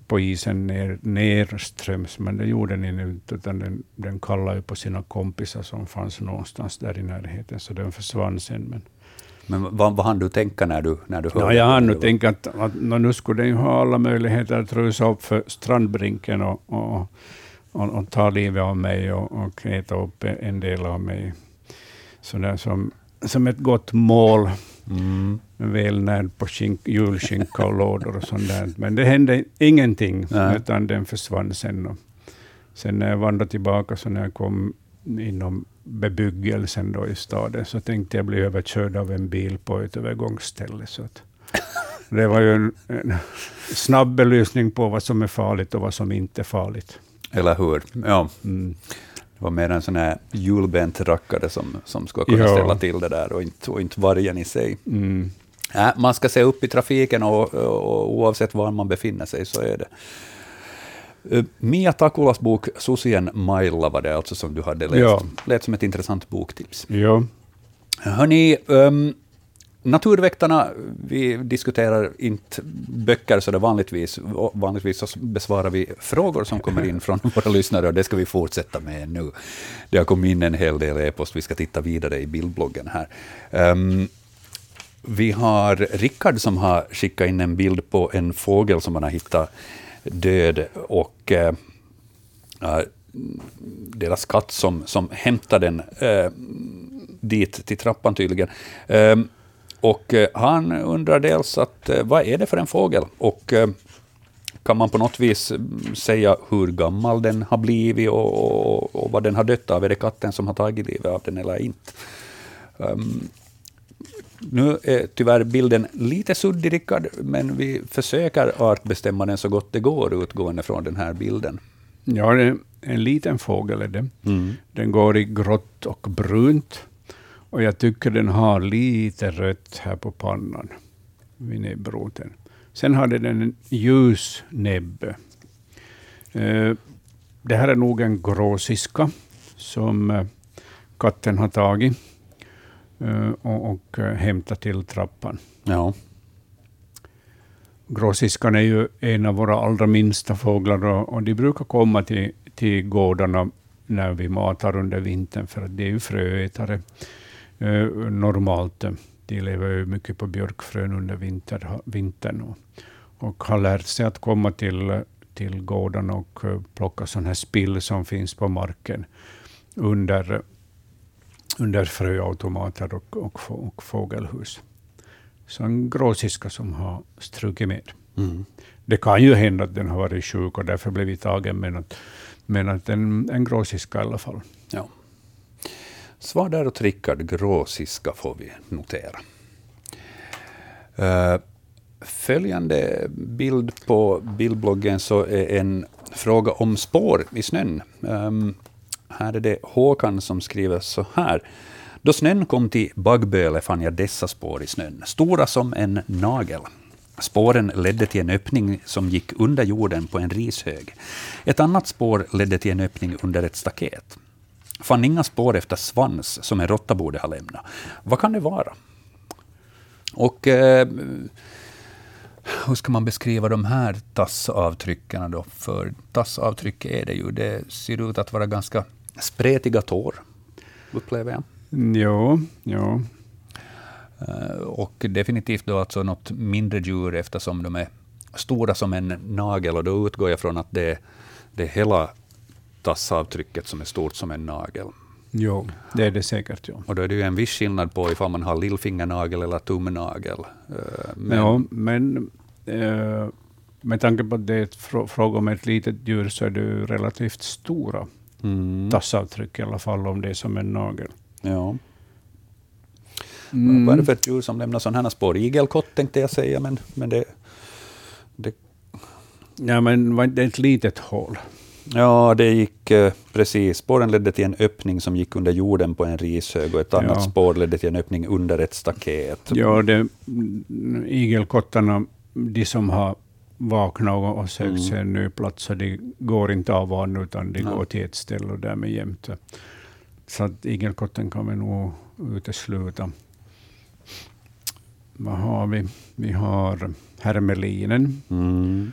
på isen ner, nerströms, men det gjorde den inte, utan den, den kallade på sina kompisar som fanns någonstans där i närheten, så den försvann sen. Men, men vad, vad hann du tänka när du, när du hörde? Ja, jag hann nu tänka att, att nu skulle den ju ha alla möjligheter att rusa upp för strandbrinken och, och, och, och ta livet av mig och, och äta upp en del av mig. Så där som, som ett gott mål. Mm. Välnärd på skink, julskinka och lådor och sånt där. Men det hände ingenting, Nej. utan den försvann sen. Och sen när jag vandrade tillbaka, så när jag kom inom bebyggelsen då i staden, så tänkte jag bli överkörd av en bil på ett övergångsställe. Så att *laughs* det var ju en, en snabb belysning på vad som är farligt och vad som inte är farligt. Eller hur? Ja. Mm. Det var mer en sån här hjulbent rackare som, som skulle kunna ja. ställa till det där och inte, och inte vargen i sig. Mm. Äh, man ska se upp i trafiken och, och, oavsett var man befinner sig så är det. Uh, Mia Takulas bok Susien Mailla var det alltså som du hade läst. Ja. Lät som ett intressant boktips. Ja. Hörni, um, Naturväktarna, vi diskuterar inte böcker så det vanligtvis. Vanligtvis så besvarar vi frågor som kommer in från *laughs* våra lyssnare och det ska vi fortsätta med nu. Det har kommit in en hel del e-post, vi ska titta vidare i bildbloggen här. Um, vi har Rickard som har skickat in en bild på en fågel som han har hittat död och uh, deras katt som, som hämtar den uh, dit till trappan tydligen. Um, och eh, han undrar dels att vad är det för en fågel? Och kan man på något vis mm, säga hur gammal den har blivit och, och, och vad den har dött av? Är det katten som har tagit livet av den eller inte? Um, nu är tyvärr bilden lite suddig, Rickard, men vi försöker artbestämma den så gott det går utgående från den här bilden. Ja, det är en liten fågel är det. Mm. Den går i grått och brunt. Och jag tycker den har lite rött här på pannan, vid näbbroten. Sen har den en ljus näbb. Eh, det här är nog en gråsiska som eh, katten har tagit. Eh, och, och eh, hämta till trappan. Ja. Gråsiskan är ju en av våra allra minsta fåglar och, och de brukar komma till, till gårdarna när vi matar under vintern, för att det är ju fröätare eh, normalt. De lever ju mycket på björkfrön under vinter, vintern och, och har lärt sig att komma till, till gården och eh, plocka sån här spill som finns på marken under, under fröautomater och, och, och fågelhus. Så en gråsiska som har strukit med. Mm. Det kan ju hända att den har varit sjuk och därför blivit tagen, men att, men att en, en gråsiska i alla fall. Ja. Svar där åt Rickard, gråsiska får vi notera. Uh, följande bild på bildbloggen så är en fråga om spår i snön. Um, här är det Håkan som skriver så här. Då snön kom till Baggböle fann jag dessa spår i snön, stora som en nagel. Spåren ledde till en öppning som gick under jorden på en rishög. Ett annat spår ledde till en öppning under ett staket. Fann inga spår efter svans som en råtta borde ha lämnat. Vad kan det vara? Och eh, hur ska man beskriva de här tassavtrycken då? För tassavtryck är det ju. Det ser ut att vara ganska spretiga tår, upplever jag. Jo, jo. Eh, och definitivt då alltså något mindre djur eftersom de är stora som en nagel och då utgår jag från att det är, det hela tassavtrycket som är stort som en nagel. Jo, det är det säkert. Jo. Och då är det ju en viss skillnad på ifall man har lillfingernagel eller tumnagel. Eh, men, ja, men eh, med tanke på att det är fråga om ett litet djur så är det relativt stora mm. tassavtryck i alla fall om det är som en nagel. Ja. Mm. Vad är det för ett djur som lämnar sådana här spår? Igelkott tänkte jag säga, men, men det, det... Ja, men var det ett litet hål? Ja, det gick eh, precis. Spåren ledde till en öppning som gick under jorden på en rishög och ett annat ja. spår ledde till en öppning under ett staket. Ja, det, igelkottarna, de som har vaknat och sökt mm. sig en ny plats, de går inte av van, utan de går till ett ställe och därmed jämt. Så att igelkotten kan vi nog utesluta. Vad har vi? Vi har hermelinen, mm.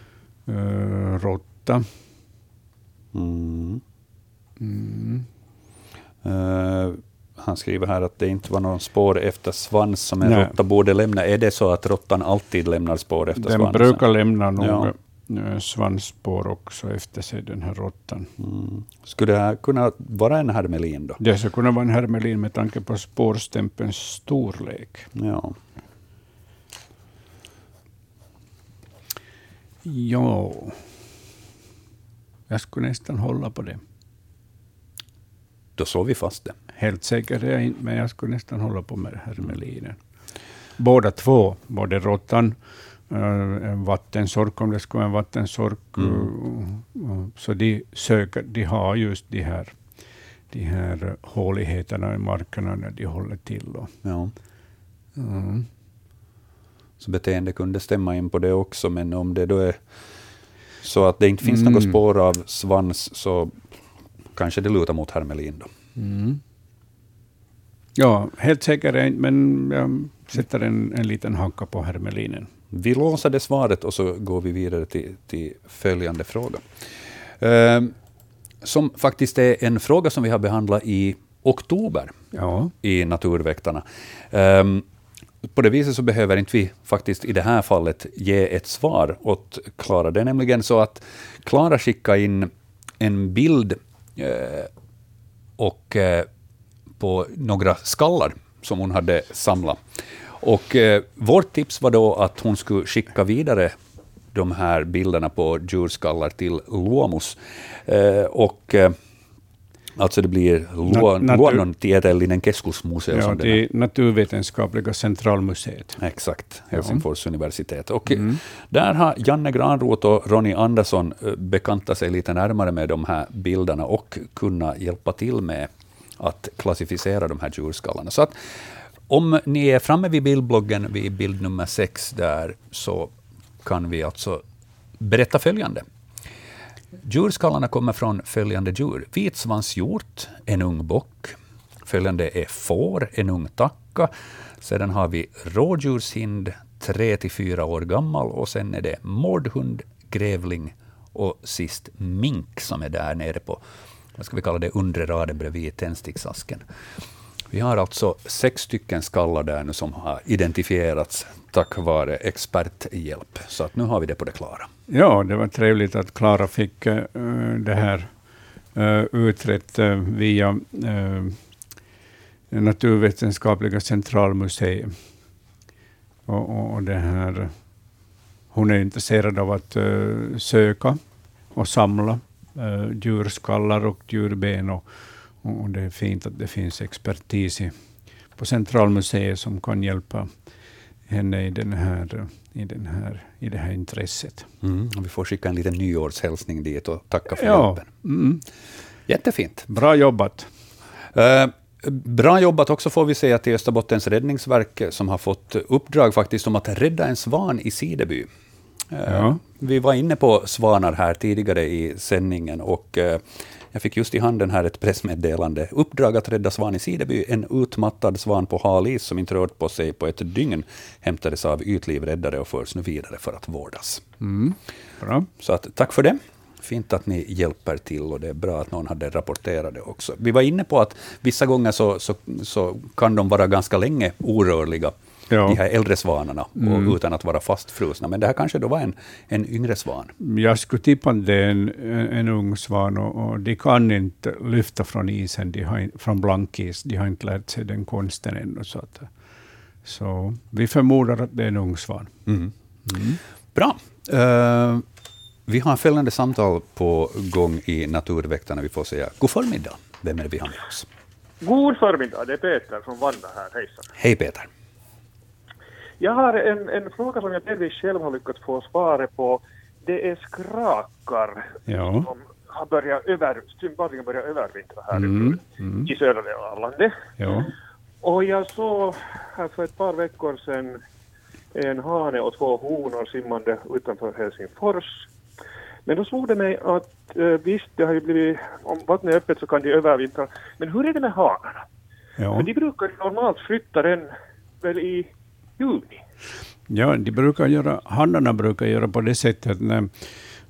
uh, råtta. Mm. Mm. Uh, han skriver här att det inte var någon spår efter svans som en Nej. råtta borde lämna. Är det så att råttan alltid lämnar spår efter den svansen? Den brukar lämna nog ja. Eh, svansspår också efter sig, den här råttan. Mm. Skulle det här kunna vara en hermelin då? Det skulle kunna vara en hermelin med tanke på spårstämpelns storlek. Ja. Ja, jag skulle nästan hålla på det. Då såg vi fast det. Helt säker är jag inte, men jag skulle nästan hålla på med hermelinen. Båda två, både råttan, eh, en vattensork om det skulle vara en vattensork, mm. Eh, så de, söker, de har just de här, de här håligheterna i markerna när de håller till. Ja. Mm. Så beteende kunde stämma in på det också, men om det då är så att det inte finns mm. något spår av svans, så kanske det lutar mot hermelin. Då. Mm. Ja, helt säker är men jag sätter en, en liten hacka på hermelinen. Vi låser det svaret och så går vi vidare till, till följande fråga. Eh, som faktiskt är en fråga som vi har behandlat i oktober ja. i Naturväktarna. Um, på det viset så behöver inte vi faktiskt i det här fallet ge ett svar åt Klara. Det är nämligen så att Klara skickade in en bild eh, och eh, på några skallar som hon hade samlat. Och eh, vårt tips var då att hon skulle skicka vidare de här bilderna på djurskallar till Luomus. Eh, och eh, Alltså det blir luonnontieteellinen keskusmuseo. Ja, det är Naturvetenskapliga centralmuseet. Exakt, Helsingfors ja. universitet. Och mm. Där har Janne Granroth och Ronny Andersson eh, bekantat sig lite närmare med de här bilderna och kunna hjälpa till med att klassificera de här djurskallarna. Så att om ni är framme vid bildbloggen, vid bild nummer sex, där, så kan vi alltså berätta följande. Djurskallarna kommer från följande djur. Vitsvanshjort, en ung bock. Följande är får, en ung tacka. Sedan har vi rådjurshind, tre till fyra år gammal. Och sen är det mårdhund, grävling och sist mink som är där nere på vad ska vi kalla det, undre raden bredvid tändsticksasken. Vi har alltså sex stycken skallar där nu som har identifierats tack vare experthjälp. Så att nu har vi det på det klara. Ja, det var trevligt att Klara fick uh, det här uh, utrett uh, via uh, Naturvetenskapliga centralmuseet. Och, och, och, det här, hon är intresserad av att söka och samla djurskallar och djurben. Och, och det är fint att det finns expertis i, på Centralmuseet som kan hjälpa henne i, den här, i, den här, i det här intresset. Mm, vi får skicka en liten nyårshälsning dit och tacka för ja, hjälpen. Mm. Jättefint. Bra jobbat. Uh, Bra jobbat också får vi säga till Österbottens räddningsverk som har fått uppdrag faktiskt om att rädda en svan i Sideby. Eh, ja. Vi var inne på svanar här tidigare i sändningen och jag fick just i handen här ett pressmeddelande. Uppdrag att rädda svan i Sideby. En utmattad svan på halis som inte rört på sig på ett dygn hämtades av ytlivräddare och förs nu vidare för att vårdas. Mm. Bra. Så att, tack för det. Fint att ni hjälper till och det är bra att någon hade rapporterat det också. Vi var inne på att vissa gånger så, så, så kan de vara ganska länge orörliga ja. de här äldre svanarna, mm. och, utan att vara fastfrusna. Men det här kanske då var en, en yngre svan? Jag skulle tippa att det är en, en ung svan, och, och de kan inte lyfta från isen, de har, från blankis. De har inte lärt sig den konsten ännu. Så, att, så vi förmodar att det är en ung svan. Mm. Mm. Bra. Uh, vi har följande samtal på gång i Naturväktarna. Vi får säga god förmiddag. Vem är det vi har med oss? God förmiddag, det är Peter från Vanda här. Hejsan. Hej Peter. Jag har en, en fråga som jag delvis själv har lyckats få svaret på. Det är skrakar ja. som har börjat över, sympatiskt börjat övervintra här mm, mm. i södra delen av landet. Ja. Och jag såg här för ett par veckor sedan en hane och två honor simmande utanför Helsingfors. Men då slog det mig att eh, visst, det har ju blivit, om vattnet är öppet så kan de övervintra. Men hur är det med hanarna? Ja. För de brukar normalt flytta den väl i juni. Ja, de brukar göra, hannarna brukar göra på det sättet när,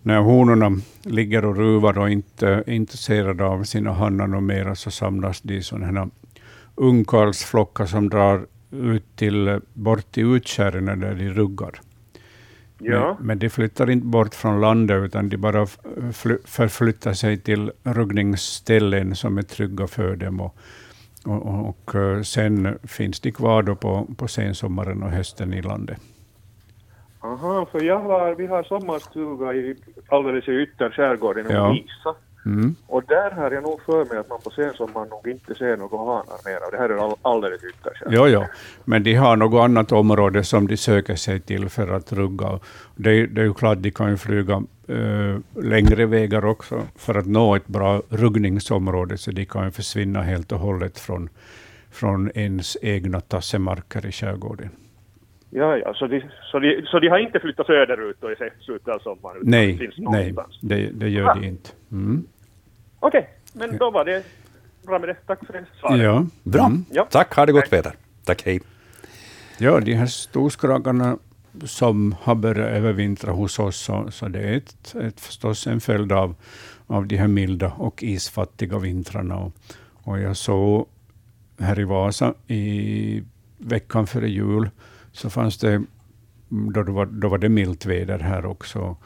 när honorna ligger och ruvar och inte är intresserade av sina hannar och mera, så samlas de i sådana ungkarlsflockar som drar ut till, bort till utkärren där de ruggar. Ja. Men, men, de flyttar inte bort från landet, utan de bara förflyttar sig till ruggningsställen som är trygga för dem. Och, och, och, eh, sen finns de kvar då på, på sensommaren och hösten i landet. Aha, för jag har, vi har sommarstuga i, alldeles i ytterskärgården i ja. Visa. Mm. Och där har jag nog för mig att man på sensommaren nog inte ser några hanar mer. Det här är all, alldeles ytterst. Jo, jo, men de har något annat område som de söker sig till för att rugga. Det, det är ju klart, de kan ju flyga längre vägar också för att nå ett bra ruggningsområde, så de kan ju försvinna helt och hållet från, från ens egna tassemarker i skärgården. Ja, ja, så de, så, de, så de har inte flyttat söderut och i slutet av sommaren? Nej, nej det, det gör ah. de inte. Mm. Okej, okay, men då var det bra med det. Tack för det svaret. Ja. Bra. Mm. Ja. Tack, ha det gott Peter. Tack, hej. Ja, de här storskrakarna som har börjat övervintra hos oss, så, så det är ett, ett, förstås en följd av, av de här milda och isfattiga vintrarna. Och, och jag såg här i Vasa i veckan före jul, så fanns det, då, det var, då var det milt väder här också,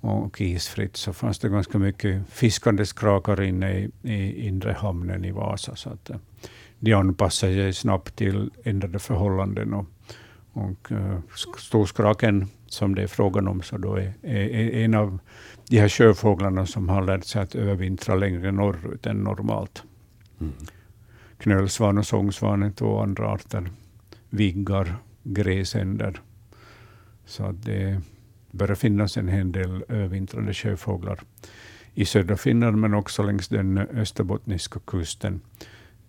och isfritt, så fanns det ganska mycket fiskande skrakar inne i, i inre hamnen i Vasa. Så att, eh, de anpassar sig snabbt till ändrade förhållanden. Och, och uh, storskraken, som det är frågan om, så då är, är, är, en av de här sjöfåglarna som har lärt sig att övervintra längre norrut än normalt. Mm. Knölsvan och sångsvan är två andra arter. Viggar, gräsänder. Så det börjar finnas en hel del övervintrande sjöfåglar i södra Finland, men också längs den österbottniska kusten.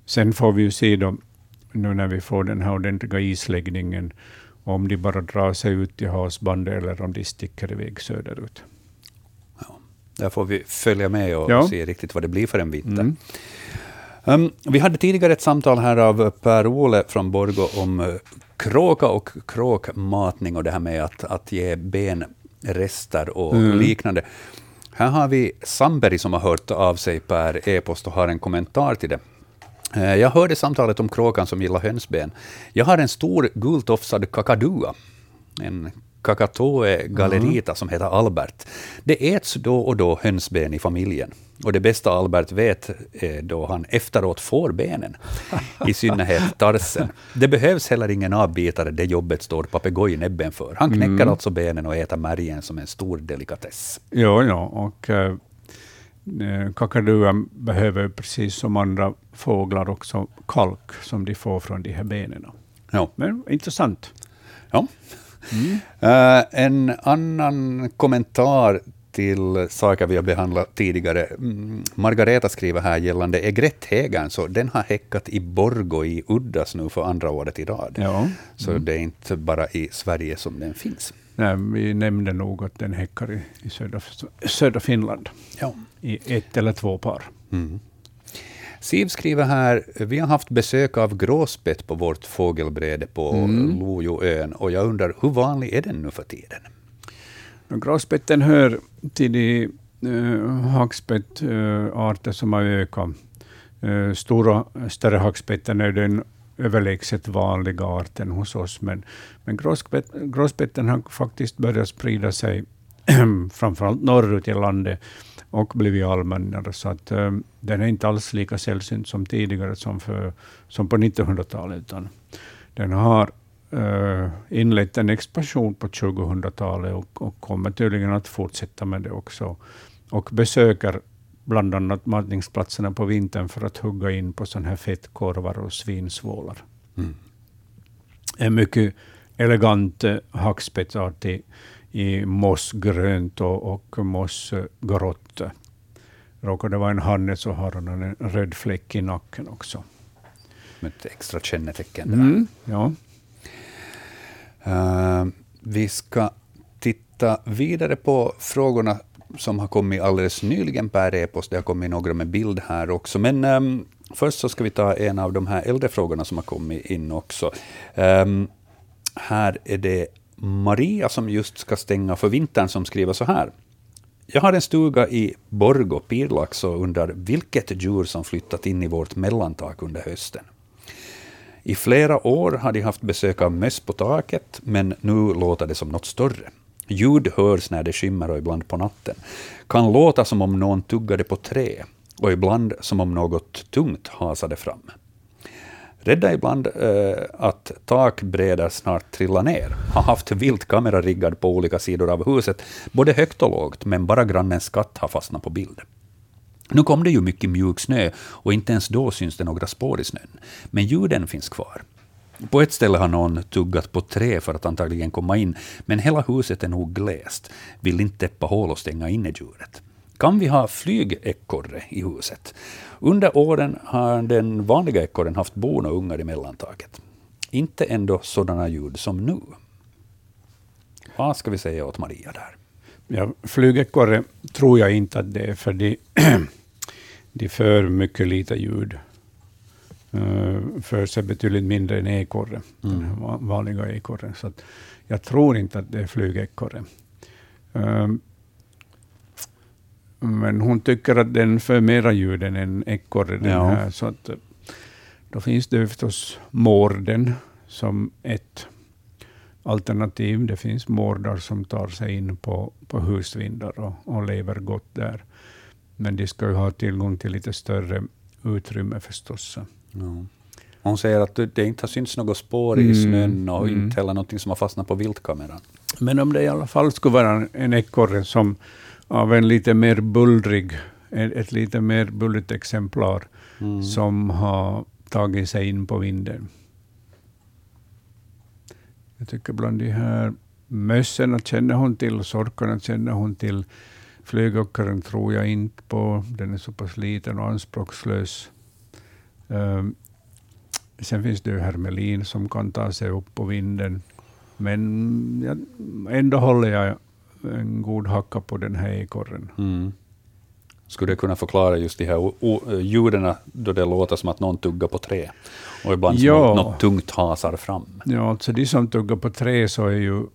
Sen får vi ju se då, nu när vi får den här ordentliga isläggningen, om de bara drar sig ut i havsbandet eller om de sticker iväg söderut. Ja, där får vi följa med och ja. se riktigt vad det blir för en vinter. Mm. Um, vi hade tidigare ett samtal här av Per-Ole från Borgå om uh, kråka och kråkmatning och det här med att, att ge benrester och mm. liknande. Här har vi Sandberg som har hört av sig per e-post och har en kommentar till det. Eh, jag hörde samtalet om kråkan som gillar hönsben. Jag har en stor gultofsad kakadua. En Kakatoe gallerita mm. som heter Albert. Det äts då och då hönsben i familjen. Och det bästa Albert vet är då han efteråt får benen, i synnerhet *laughs* tarsen. Det behövs heller ingen avbitare, det jobbet står papegojnäbben för. Han knäcker mm. alltså benen och äter märgen som en stor delikatess. Ja, ja, och äh, kakaduan behöver precis som andra fåglar också kalk som de får från de här benen. Ja. Men intressant. Ja. Mm. Uh, en annan kommentar till saker vi har behandlat tidigare. Mm, Margareta skriver här gällande egretthägern, så den har häckat i Borgo i Uddas nu för andra året i rad. Ja. Så mm. det är inte bara i Sverige som den finns. Nej, vi nämnde nog att den häckar i, i södra, södra Finland, ja. I ett eller två par. Mm. Siv skriver här, vi har haft besök av gråspett på vårt fågelbräde på mm. Lojoön, och jag undrar, hur vanlig är den nu för tiden? Gråspetten hör till de uh, hackspettarter uh, som har ökat. Uh, stora, större hackspetten är den överlägset vanliga arten hos oss, men, men gråspett, gråspetten har faktiskt börjat sprida sig *clears throat* framförallt norrut i landet och blivit allmännare. Så att, um, den är inte alls lika sällsynt som tidigare, som, för, som på 1900-talet. Utan den har uh, inlett en expansion på 2000-talet och, och kommer tydligen att fortsätta med det också. Och besöker bland annat matningsplatserna på vintern för att hugga in på sådana här fettkorvar och svinsvålar. Mm. En mycket elegant uh, hackspettsart i, mossgrönt och, och mossgrått. Råkar det vara en hanne så har hon en röd fläck i nacken också. Med ett extra kännetecken. Mm, ja. Uh, vi ska titta vidare på frågorna som har kommit alldeles nyligen per e-post. Det har kommit några med bild här också. Men um, först så ska vi ta en av de här äldre frågorna som har kommit in också. Um, här är det Maria som just ska stänga för vintern som skriver så här. Jag har en stuga i Borgo, Pirlax, och undrar vilket djur som flyttat in i vårt mellantak under hösten. I flera år har de haft besök av möss på taket, men nu låter det som något större. Ljud hörs när det skymmer och ibland på natten. Kan låta som om någon tuggade på trä, och ibland som om något tungt hasade fram. Rädda ibland eh, att takbrädor snart trillar ner. Har haft viltkamera riggad på olika sidor av huset, både högt och lågt, men bara grannens katt har fastnat på bild. Nu kom det ju mycket mjuk snö och inte ens då syns det några spår i snön. Men ljuden finns kvar. På ett ställe har någon tuggat på trä för att antagligen komma in, men hela huset är nog gläst. Vill inte täppa hål och stänga inne djuret. Kan vi ha flygekorre i huset? Under åren har den vanliga ekorren haft bon och ungar i mellantaket. Inte ändå sådana ljud som nu. Vad ska vi säga åt Maria där? Ja, flygekorre tror jag inte att det är, för de, *clears throat* de för mycket lite ljud. Uh, för sig betydligt mindre än ekorre, mm. den vanliga ekorren. Så jag tror inte att det är flygekorre. Uh, men hon tycker att den för mera ljud än en ekorre. Den ja. här, så att, då finns det förstås mården som ett alternativ. Det finns mårdar som tar sig in på, på husvindar och, och lever gott där. Men de ska ju ha tillgång till lite större utrymme förstås. Ja. Hon säger att det inte har synts något spår mm, i snön och mm. inte heller något som har fastnat på viltkameran. Men om det i alla fall skulle vara en ekorre som av en lite mer bullrig, ett lite mer bullrigt exemplar mm. som har tagit sig in på vinden. Jag tycker bland de här mössen känner hon till, sorkarna känner hon till. Flygåkaren tror jag inte på, den är så pass liten och anspråkslös. Um, sen finns det ju hermelin som kan ta sig upp på vinden. Men ja, ändå håller jag en god hacka på den här ekorren. Mm. Skulle det kunna förklara just de här ljuden då det låter som att någon tuggar på trä? Och ibland som ja. något tungt hasar fram. Ja, alltså de som tuggar på trä så är ju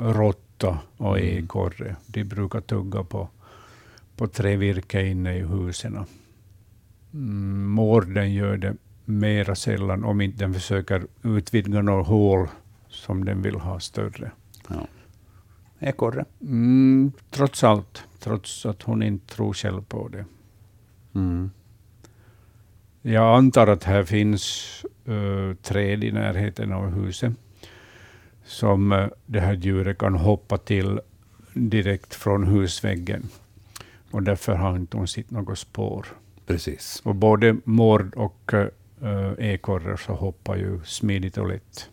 råtta och mm. ekorre. De brukar tugga på, på trävirke inne i husen. Mm, mården gör det mera sällan, om inte den försöker utvidga några hål som den vill ha större. Ja. Ekorre? Mm, trots allt, trots att hon inte tror själv på det. Mm. Jag antar att här finns uh, träd i närheten av huset som uh, det här djuret kan hoppa till direkt från husväggen. Och därför har inte hon sett något spår. Precis. Och både mård och uh, ekorre så hoppar ju smidigt och lätt.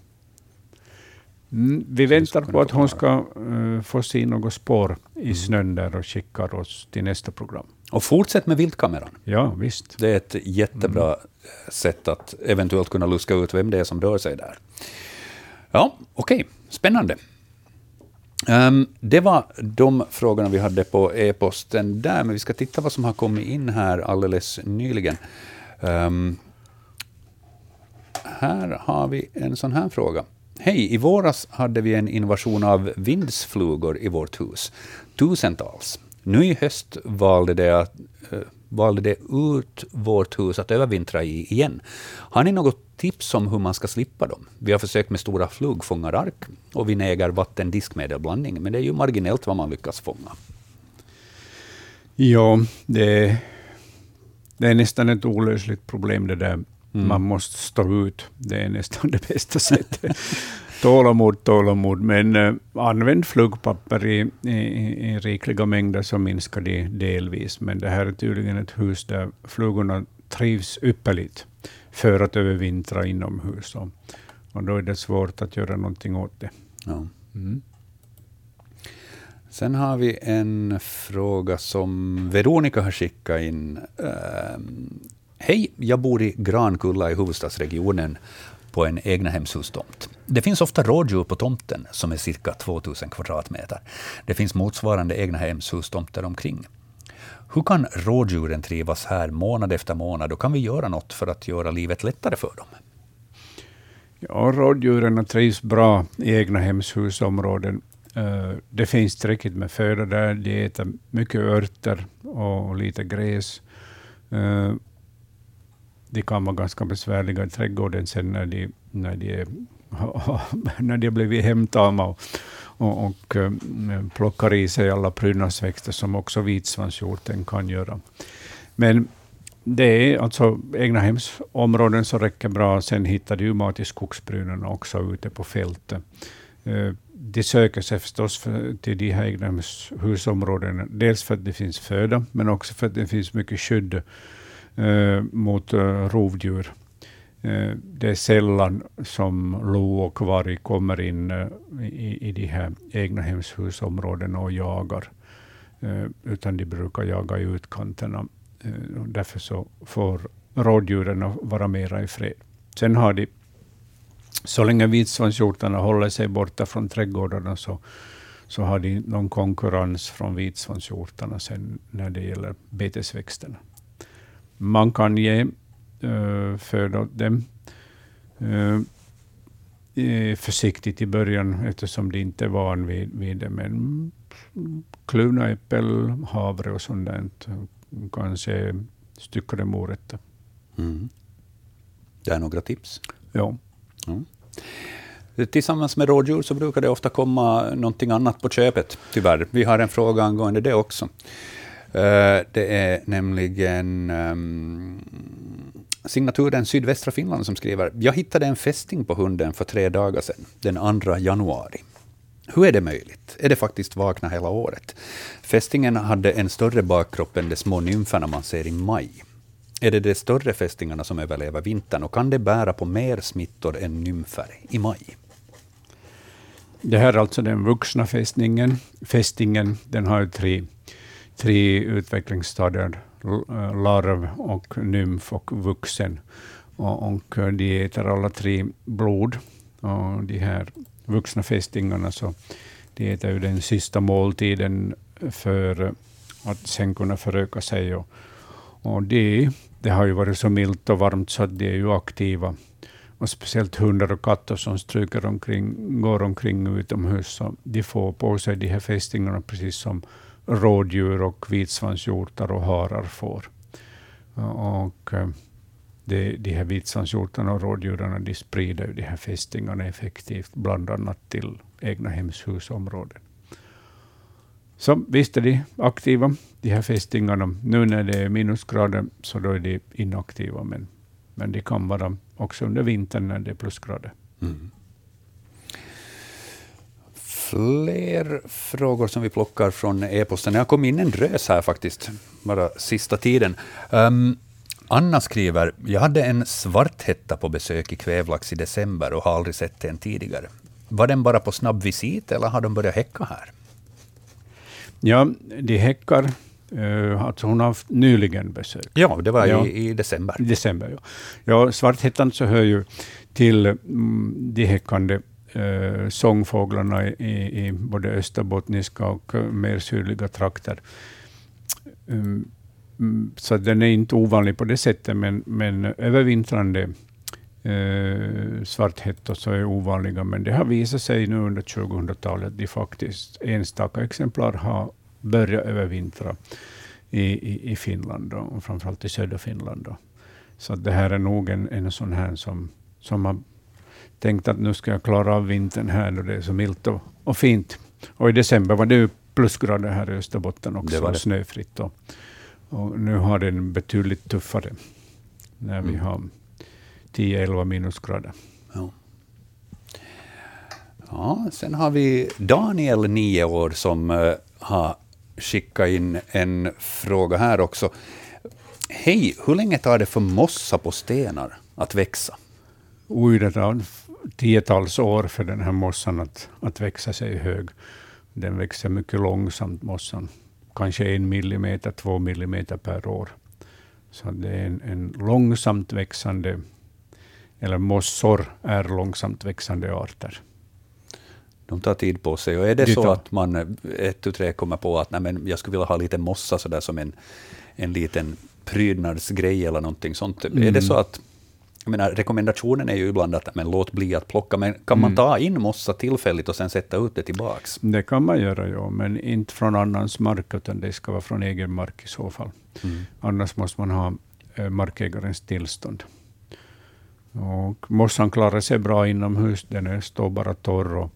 Mm, vi väntar på att hon ska uh, få se något spår i mm. snön där och skickar oss till nästa program. Och fortsätt med viltkameran. Ja, visst. Det är ett jättebra mm. sätt att eventuellt kunna luska ut vem det är som rör sig där. Ja, okej. Okay. Spännande. Um, det var de frågorna vi hade på e-posten där, men vi ska titta vad som har kommit in här alldeles nyligen. Um, här har vi en sån här fråga. Hej, i våras hade vi en invasion av vindsflugor i vårt hus. Tusentals. Nu i höst valde det, att, uh, valde det ut vårt hus att övervintra i igen. Har ni något tips om hur man ska slippa dem? Vi har försökt med stora flugfångarark och vinäger vatten diskmedelblandning, men det är ju marginellt vad man lyckas fånga. Ja, det, det är nästan ett olösligt problem det där. Mm. Man måste stå ut. Det är nästan *laughs* det bästa sättet. tålamod, tålamod. Men uh, använd flugpapper i, i, i, rikliga mängder så minskar de delvis. Men det här är tydligen ett hus där flugorna trivs ypperligt för att övervintra inomhus. Och, och då är det svårt att göra någonting åt det. Ja. Mm. Sen har vi en fråga som Veronica har skickat in. Hej, jag bor i Grankulla i huvudstadsregionen på en egnahemshustomt. Det finns ofta rådjur på tomten som är cirka 2000 kvadratmeter. Det finns motsvarande egnahemshustomter omkring. Hur kan rådjuren trivas här månad efter månad och kan vi göra något för att göra livet lättare för dem? Ja, rådjuren trivs bra i egnahemshusområden. Eh, det finns tillräckligt med föda där. De äter mycket örter och lite gräs. Eh, de kan vara ganska besvärliga i trädgården sen när de, när de, *laughs* när de har blivit hemtama och, och, och eh, plockar i sig alla prydnadsväxter som också vitsvanshjorten kan göra. Men det är alltså egna hemsområden som räcker bra. Sen hittar de ju mat i skogsbrynen också ute på fältet. Eh, de söker sig förstås för, till de här egna husområdena. Dels för att det finns föda, men också för att det finns mycket skydd Eh, mot eh, rovdjur. Eh, det är sällan som lo och varg kommer in eh, i, i de här egnahemshusområdena och jagar, eh, utan de brukar jaga i utkanterna. Eh, därför så får rådjuren vara mera i fred. Sen har de, så länge vitsvanshjortarna håller sig borta från trädgårdarna, så, så har de någon konkurrens från vitsvanshjortarna sen när det gäller betesväxterna. Man kan ge uh, föda åt dem. Uh, försiktigt i början eftersom de inte är van vid, vid det. Men kluvna äppel, havre och sånt där. Kanske styckade morötter. Mm. Det är några tips. Ja. Mm. Tillsammans med rådjur så brukar det ofta komma någonting annat på köpet, tyvärr. Vi har en fråga angående det också. Eh, det är nämligen um, signaturen Sydvästra Finland som skriver Jag hittade en fästing på hunden för tre dagar sedan, den 2 januari. Hur är det möjligt? Är det faktiskt vakna hela året? Fästingen hade en större bakkropp än de små nymferna man ser i maj. Är det de större fästingarna som överlever vintern och kan det bära på mer smittor än nymfer i maj? Det här är alltså den vuxna fästingen. Fästingen den har tre tre utvecklingsstadier, eh, larv, och nymf och vuxen. Och, och de äter alla tre blod. Och de här vuxna fästingarna så de äter ju den sista måltiden för att sen kunna föröka sig. Och, och det, det har ju varit så milt och varmt så att de är ju aktiva. Och speciellt hundar och katter som stryker omkring, går omkring utomhus, så de får på sig de här fästingarna precis som rådjur och vitsvanshjortar och harar får. Och eh, de, de här vitsvanshjortarna och rådjuren de sprider de här fästingarna effektivt, bland annat till egna hemshusområden. Så visst är de aktiva, de här fästingarna. Nu när det är minusgrader så då är de inaktiva, men, men de kan vara också under vintern när det är plusgrader. Mm. Fler frågor som vi plockar från e-posten. Har kommit in en drös här faktiskt, bara sista tiden. Um, Anna skriver, jag hade en svarthätta på besök i Kvävlax i december och har aldrig sett den tidigare. Var den bara på snabb visit eller har de börjat häcka här? Ja, de häckar. Uh, alltså hon har haft nyligen besök. Ja, det var ja. I, i, december. december ja. ja, svarthättan så hör ju till mm, de häckande eh, sångfåglarna i, i både österbottniska och eh, mer sydliga trakter. Um, så den är inte ovanlig på det sättet, men, men övervintrande eh, svarthettor så är ovanliga. Men det har visat sig nu under 2000-talet att de faktiskt enstaka exemplar har börjat övervintra i, i, i Finland, då, och framförallt i södra Finland. Då. Så det här är nog en, en sån här som, som har tänkt att nu ska jag klara av vintern här då det är så milt och, och fint. Och i december var det plusgrader här i Österbotten också, det var det. snöfritt. Och, och nu har den betydligt tuffare när vi mm. har 10-11 minusgrader. Ja. ja, sen har vi Daniel, nio år, som uh, har skickat in en fråga här också. Hej, hur länge tar det för mossa på stenar att växa? Det tar tiotals år för den här mossan att, att växa sig hög. Den växer mycket långsamt, mossan kanske en millimeter, två millimeter per år. Så det är en, en långsamt växande, eller mossor är långsamt växande arter. De tar tid på sig. Och är det De så att man ett tu tre kommer på att nej, men jag skulle vilja ha lite mossa så där som en, en liten prydnadsgrej eller någonting sånt. Mm. Är det så att jag menar, rekommendationen är ju ibland att men låt bli att plocka, men kan man mm. ta in mossa tillfälligt och sen sätta ut det tillbaks? Det kan man göra, ja, men inte från annans mark, utan det ska vara från egen mark i så fall. Mm. Annars måste man ha eh, markägarens tillstånd. Och mossan klarar sig bra inomhus, den står bara torr och,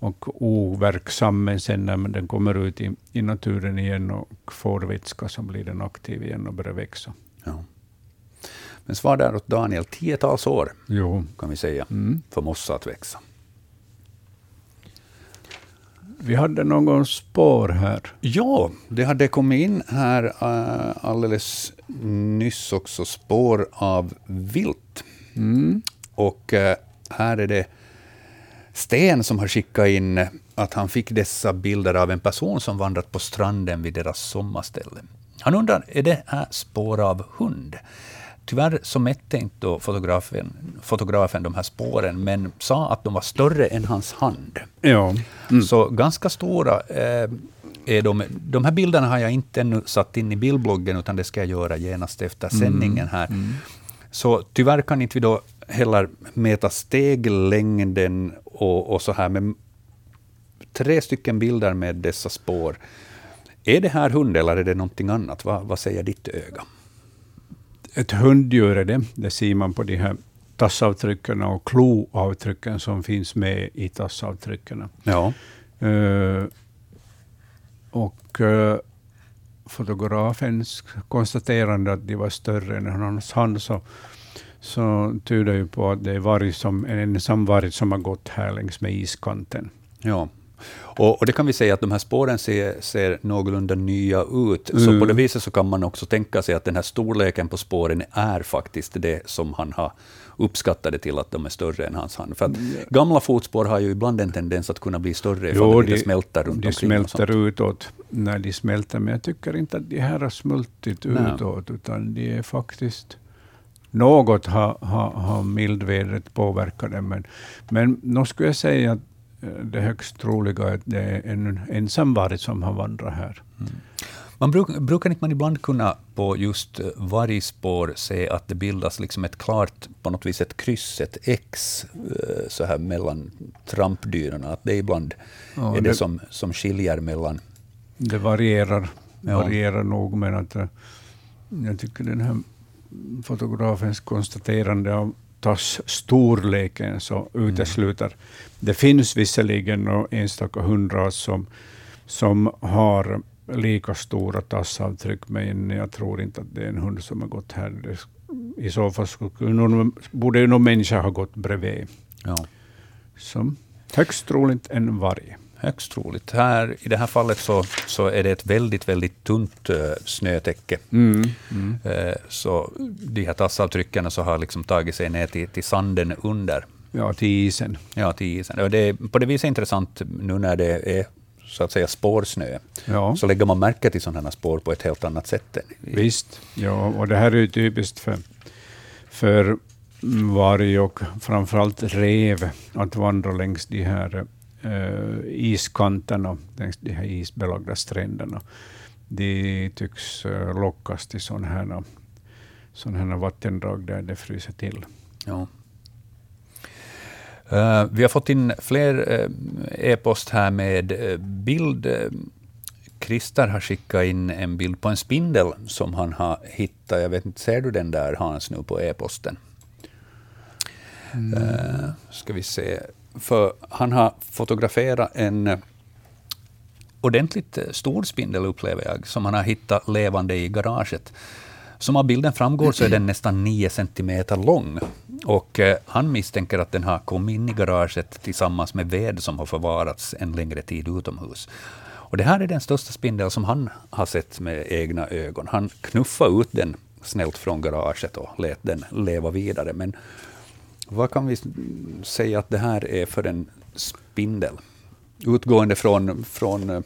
och overksam, men sen när den kommer ut i, i naturen igen och får vätska så blir den aktiv igen och börjar växa. Ja. Men svar där åt Daniel, tiotals år jo. kan vi säga, mm. för mossa att växa. Vi hade någon spår här. Ja, det hade kommit in här uh, alldeles nyss också spår av vilt. Mm. Och uh, här är det Sten som har skickat in att han fick dessa bilder av en person som vandrat på stranden vid deras sommarställe. Han undrar, är det här spår av hund? Tyvärr så mätte inte fotografen, fotografen de här spåren, men sa att de var större än hans hand. Ja. Mm. Så ganska stora eh, är de. De här bilderna har jag inte ännu satt in i bildbloggen, utan det ska jag göra genast efter mm. sändningen här. Mm. Så tyvärr kan inte vi då heller mäta steglängden och, och så här, men tre stycken bilder med dessa spår. Är det här hund eller är det någonting annat? Vad, vad säger ditt öga? Ett hunddjur är det. Det ser man på de här tassavtrycken och kloavtrycken som finns med i tassavtrycken. Ja. Uh, och uh, fotografens konstaterande att de var större än hans hand, så, så tyder ju på att det är varg som, en ensam varg som har gått här längs med iskanten. Ja. Och, och, det kan vi säga att de här spåren ser, ser någorlunda nya ut. Mm. Så på det viset så kan man också tänka sig att den här storleken på spåren är faktiskt det som han har uppskattat det till att de är större än hans hand. För att mm. gamla fotspår har ju ibland en tendens att kunna bli större ifall de, de smälter runt de omkring. De smälter utåt när de smälter, men jag tycker inte att de här har smultit Nej. utåt, utan de är faktiskt något har, har, har mildvädret påverkat dem. Men, men nu skulle jag säga att det högst troliga är att det är en ensam varg som har vandrat här. Mm. Man bruk, brukar inte man ibland kunna på just eh, vargspår se att det bildas liksom ett klart, på något vis ett kryss, ett X, eh, så här mellan trampdynorna? Att det ibland ja, är det, det som, som skiljer mellan det varierar, ja. varierar nog, men att, eh, jag tycker den här fotografens konstaterande av tass-storleken så utesluter. Mm. Det finns visserligen enstaka hundras som, som har lika stora tassavtryck, men jag tror inte att det är en hund som har gått här. I så fall skulle någon, borde någon människa ha gått bredvid. Ja. Så högst troligt en varg. Högst troligt. Här, I det här fallet så, så är det ett väldigt, väldigt tunt uh, snötäcke. Mm, mm. Uh, så de här tassavtrycken så har liksom tagit sig ner till, till sanden under. Ja, till isen. Ja, till isen. Och det är på det viset intressant nu när det är så att säga spårsnö, ja. så lägger man märke till sådana spår på ett helt annat sätt. Visst, ja, och det här är ju typiskt för, för varg och framförallt rev att vandra längs de här uh, iskanterna, längs de här isbelagda stränderna. De tycks uh, lockas till sådana här, såna här vattendrag där det fryser till. Ja. Uh, vi har fått in fler uh, e-post här med uh, bild. Christer har skickat in en bild på en spindel som han har hittat. Jag vet inte, ser du den där Hans nu på e-posten? Mm. ska vi se. För han har fotograferat en eh, ordentligt eh, stor spindel, upplever jag, som han har hittat levande i garaget. Som av bilden framgår så är den nästan 9 centimeter lång. Och eh, han misstänker att den har kommit in i garaget tillsammans med ved som har förvarats en längre tid utomhus. Och det här är den största spindel som han har sett med egna ögon. Han knuffade ut den snällt från garaget och lät den leva vidare. Men vad kan vi säga att det här är för en spindel? Utgående från, från,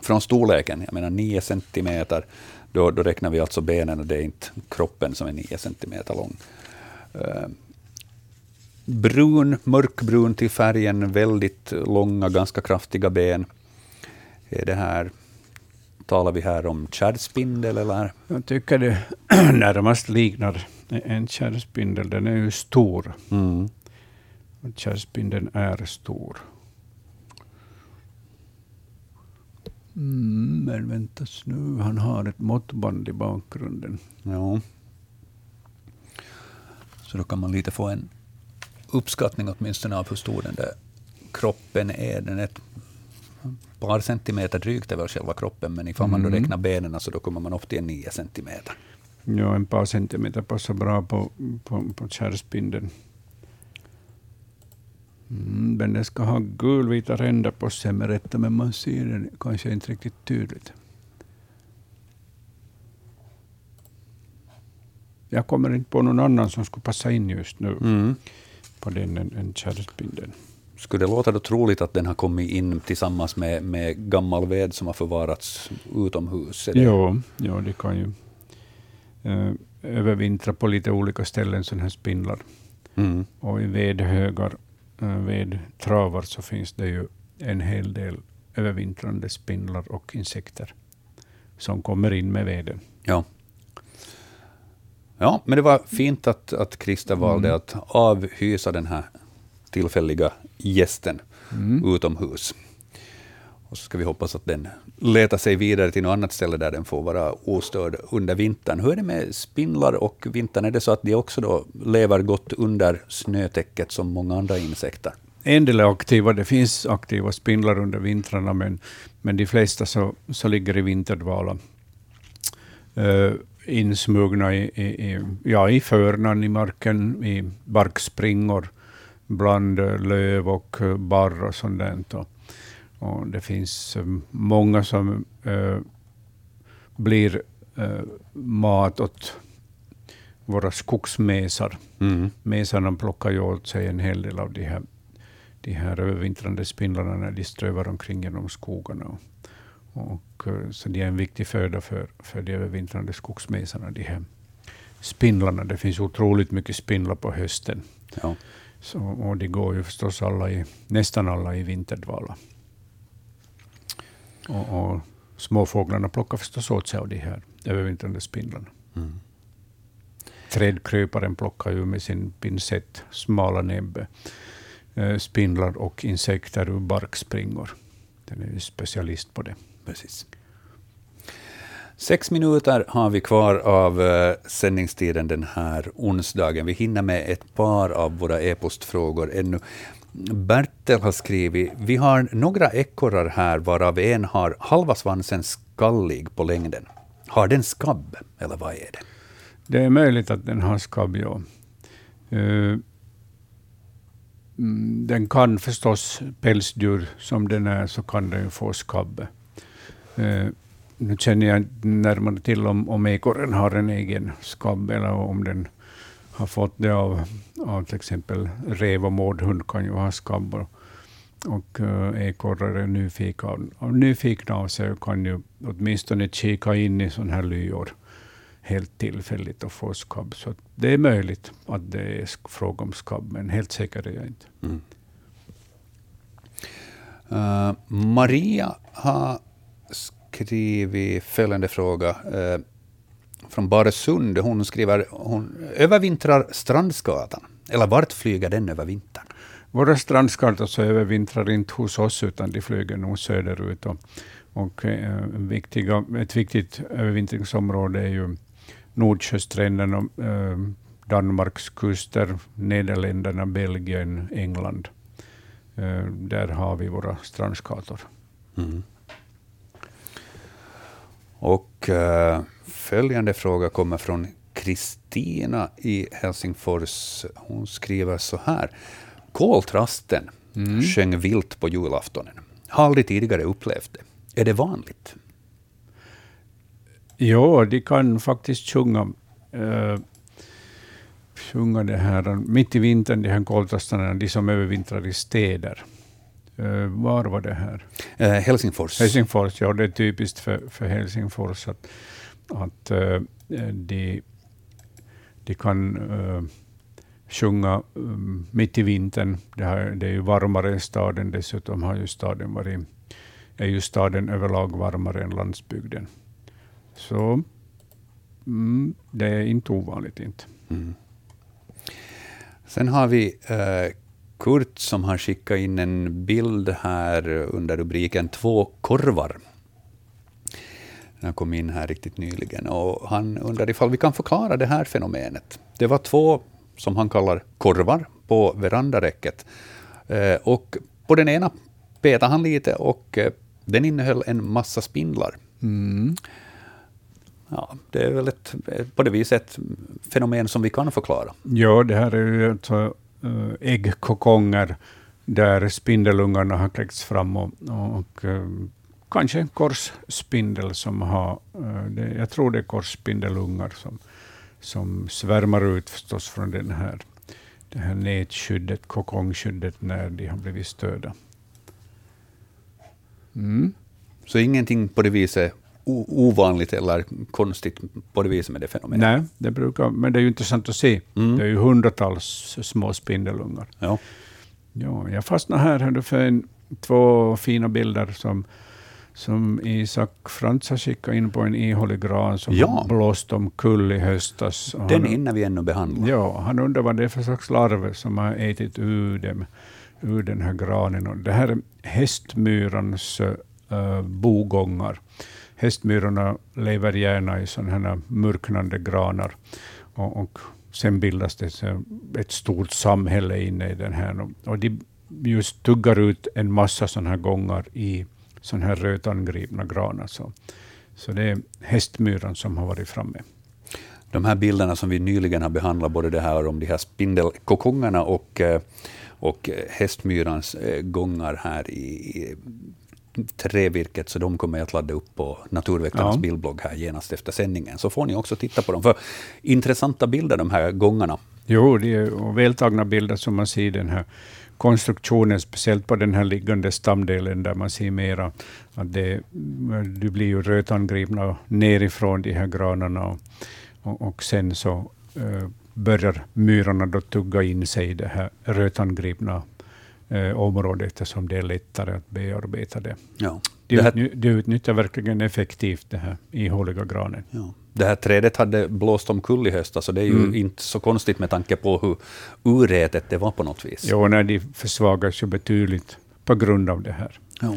från storleken, jag menar 9 centimeter, då, då räknar vi alltså benen och det är inte kroppen som är 9 centimeter lång. Eh, brun, mörkbrun till färgen, väldigt långa, ganska kraftiga ben. Är det här, talar vi här om kärrspindel eller? Jag tycker det *clears throat* närmast liknar en kärrspindel. Den är ju stor. Mm. Kärrspindeln är stor. Mm, men vänta nu, han har ett måttband i bakgrunden. Ja. Så då kan man lite få en uppskattning åtminstone av hur stor den där kroppen är. Den är ett par centimeter drygt är väl själva kroppen, men ifall man då mm. räknar benen så då kommer man upp till en nio centimeter. Ja, en par centimeter passar bra på, på, på kärrspindeln. Mm, men den ska ha gulvita ränder på sig med rätta, men man ser den kanske inte riktigt tydligt. Jag kommer inte på någon annan som skulle passa in just nu mm. på den än, kärrspindeln. Skulle det låta då troligt att den har kommit in tillsammans med, med gammal ved som har förvarats utomhus? Ja, ja, det kan ju eh, övervintra på lite olika ställen, sådana här spindlar. Mm. Och i vedhögar Eh, vedtravar så finns det ju en hel del övervintrande spindlar och insekter som kommer in med veden. Ja. Ja, men det var fint att, att Christer valde mm. att avhysa den här tillfälliga gästen mm. utomhus. Och så ska vi hoppas att den letar sig vidare till något annat ställe där den får vara ostörd under vintern. Hur är det med spindlar och vintern? Är det så att de också då lever gott under snötäcket som många andra insekter? En del är aktiva. Det finns aktiva spindlar under vintrarna, men, men de flesta så, så ligger i vinterdvala. Uh, insmugna i, i, i, ja, i förnan i marken, i barkspringor, bland löv och barr och sånt där. Och det finns eh, många som äh, blir äh, mat åt våra skogsmesar. Mm. Mesarna plockar ju åt sig en hel del av de här, de här övervintrande spindlarna när de strövar omkring genom skogarna. Och, och, så de är en viktig föda för, för de övervintrande skogsmesarna, de här spindlarna. Det finns otroligt mycket spindlar på hösten. Ja. Så, och de går ju förstås alla i, nästan alla i vinterdvala. Och, och småfåglarna plockar förstås åt sig av de här övervintrande spindlarna. Mm. Trädkryparen plockar ju med sin pincett, smala näbbe, eh, spindlar och insekter ur barkspringor. Den är ju specialist på det. Precis. Sex minuter har vi kvar av uh, sändningstiden den här onsdagen. Vi hinner med ett par av våra e-postfrågor ännu. Bertel har skrivit, vi har några ekorrar här, varav en har halva svansen skallig på längden. Har den skabb, eller vad är det? Det är möjligt att den har skabb, ja. Uh, den kan förstås, pälsdjur som den är, så kan den få skabb. Uh, nu känner jag inte närmare till om, om ekorren har en egen skabb, eller om den har fått det av, av till exempel rev och mårdhund kan ju ha skabb. Och, eh, och ekorrar är nyfikna, nyfikna av sig och kan ju åtminstone kika in i sådana här lyor helt tillfälligt och få skabb. Så det är möjligt att det är fråga om skabb, men helt säker är jag inte. Mm. Uh, Maria har skrivit följande fråga. Uh, från Baresund. Hon skriver hon övervintrar Strandskatan. Eller vart flyger den över vintern? Våra strandskator så övervintrar inte hos oss, utan de flyger nog söderut. Och, och eh, viktiga, ett viktigt övervintringsområde är ju Nordsjöstränderna, eh, Danmarks kuster, Nederländerna, Belgien, England. Eh, där har vi våra strandskator. Mm. Och uh, följande fråga kommer från Kristina i Helsingfors. Hon skriver så här. Koltrasten mm. sjöng vilt på julaftonen. Har aldrig tidigare upplevt det. Är det vanligt? Ja, de kan faktiskt sjunga, uh, sjunga det här mitt i vintern, de här koltrastarna, de som övervintrar i städer. Uh, var var det här? Uh, Helsingfors. Helsingfors, ja. Det är typiskt för, för Helsingfors att, att uh, de, de kan uh, sjunga um, mitt i vintern. Det, här, det är ju varmare än staden. Dessutom har ju staden varit, är ju staden överlag varmare än landsbygden. Så mm, det är inte ovanligt. inte. Mm. Sen har vi Kurt som har skickat in en bild här under rubriken Två korvar. Den kom in här riktigt nyligen. Och han undrar ifall vi kan förklara det här fenomenet. Det var två, som han kallar korvar, på verandaräcket. Eh, och på den ena petade han lite och eh, den innehöll en massa spindlar. Mm. Ja, det är väl ett, på det viset ett fenomen som vi kan förklara. Ja, det här är ju alltså äggkokonger där spindelungarna har kläckts fram och, och kanske en korsspindel som har, det, jag tror det är korsspindelungar som, som svärmar ut förstås från den här, det här nätskyddet, kokongskyddet, när de har blivit störda. Mm. Så ingenting på det viset ovanligt eller konstigt på det viset med det fenomenet? Nej, det brukar, men det är ju intressant att se. Mm. Det är ju hundratals små spindelungar. Ja. Ja, jag fastnade här för en, två fina bilder som, som Isak Frans har skickat in på en ihålig gran som ja. blåst omkull i höstas. Den han, hinner vi ännu behandla. Ja, han undrar vad det är för slags larver som har ätit ur, dem, ur den här granen. Och det här är hästmyrans uh, bogångar. Hästmyrorna lever gärna i sådana här mörknande granar. Och, och sen bildas det ett stort samhälle inne i den här. Och de just tuggar ut en massa sådana här gångar i sådana här rötangripna granar. Så, så det är hästmyran som har varit framme. De här bilderna som vi nyligen har behandlat, både det här om de här spindelkokongerna och, eh, och hästmyrans eh, gångar här i, trävirket, så de kommer jag att ladda upp på Naturveckornas ja. bildblogg här genast efter sändningen. Så får ni också titta på dem. För intressanta bilder, de här gångarna. Jo, det är vältagna bilder som man ser den här konstruktionen, speciellt på den här liggande stamdelen, där man ser mera att det, du blir ju rötangripna nerifrån de här granarna. Och, och, och sen så eh, börjar myrorna då tugga in sig i det här rötangripna eh, området, eftersom det är lättare att bearbeta det. Ja. Det här, de utnyttjar verkligen effektivt den här ihåliga granen. Ja. Det här trädet hade blåst omkull i höstas, så det är ju mm. inte så konstigt med tanke på hur urätet det var på något vis. Jo, nej, de försvagas ju betydligt på grund av det här. Ja.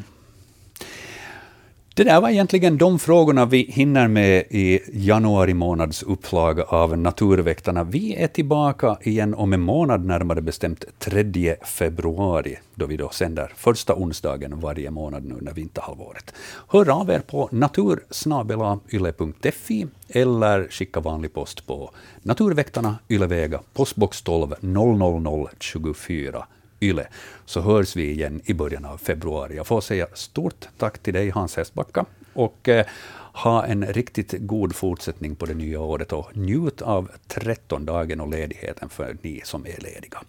Det där var egentligen de frågorna vi hinner med i januari månads upplaga av Naturväktarna. Vi är tillbaka igen om en månad, närmare bestämt 3 februari, då vi då sänder första onsdagen varje månad nu under vinterhalvåret. Hör av er på natursnabelayle.fi eller skicka vanlig post på Naturväktarna, Ylevega, postbox 12 00024 YLE, så hörs vi igen i början av februari. Jag får säga stort tack till dig, Hans Hästbacka, och eh, ha en riktigt god fortsättning på det nya året och njut av trettondagen och ledigheten för ni som är lediga.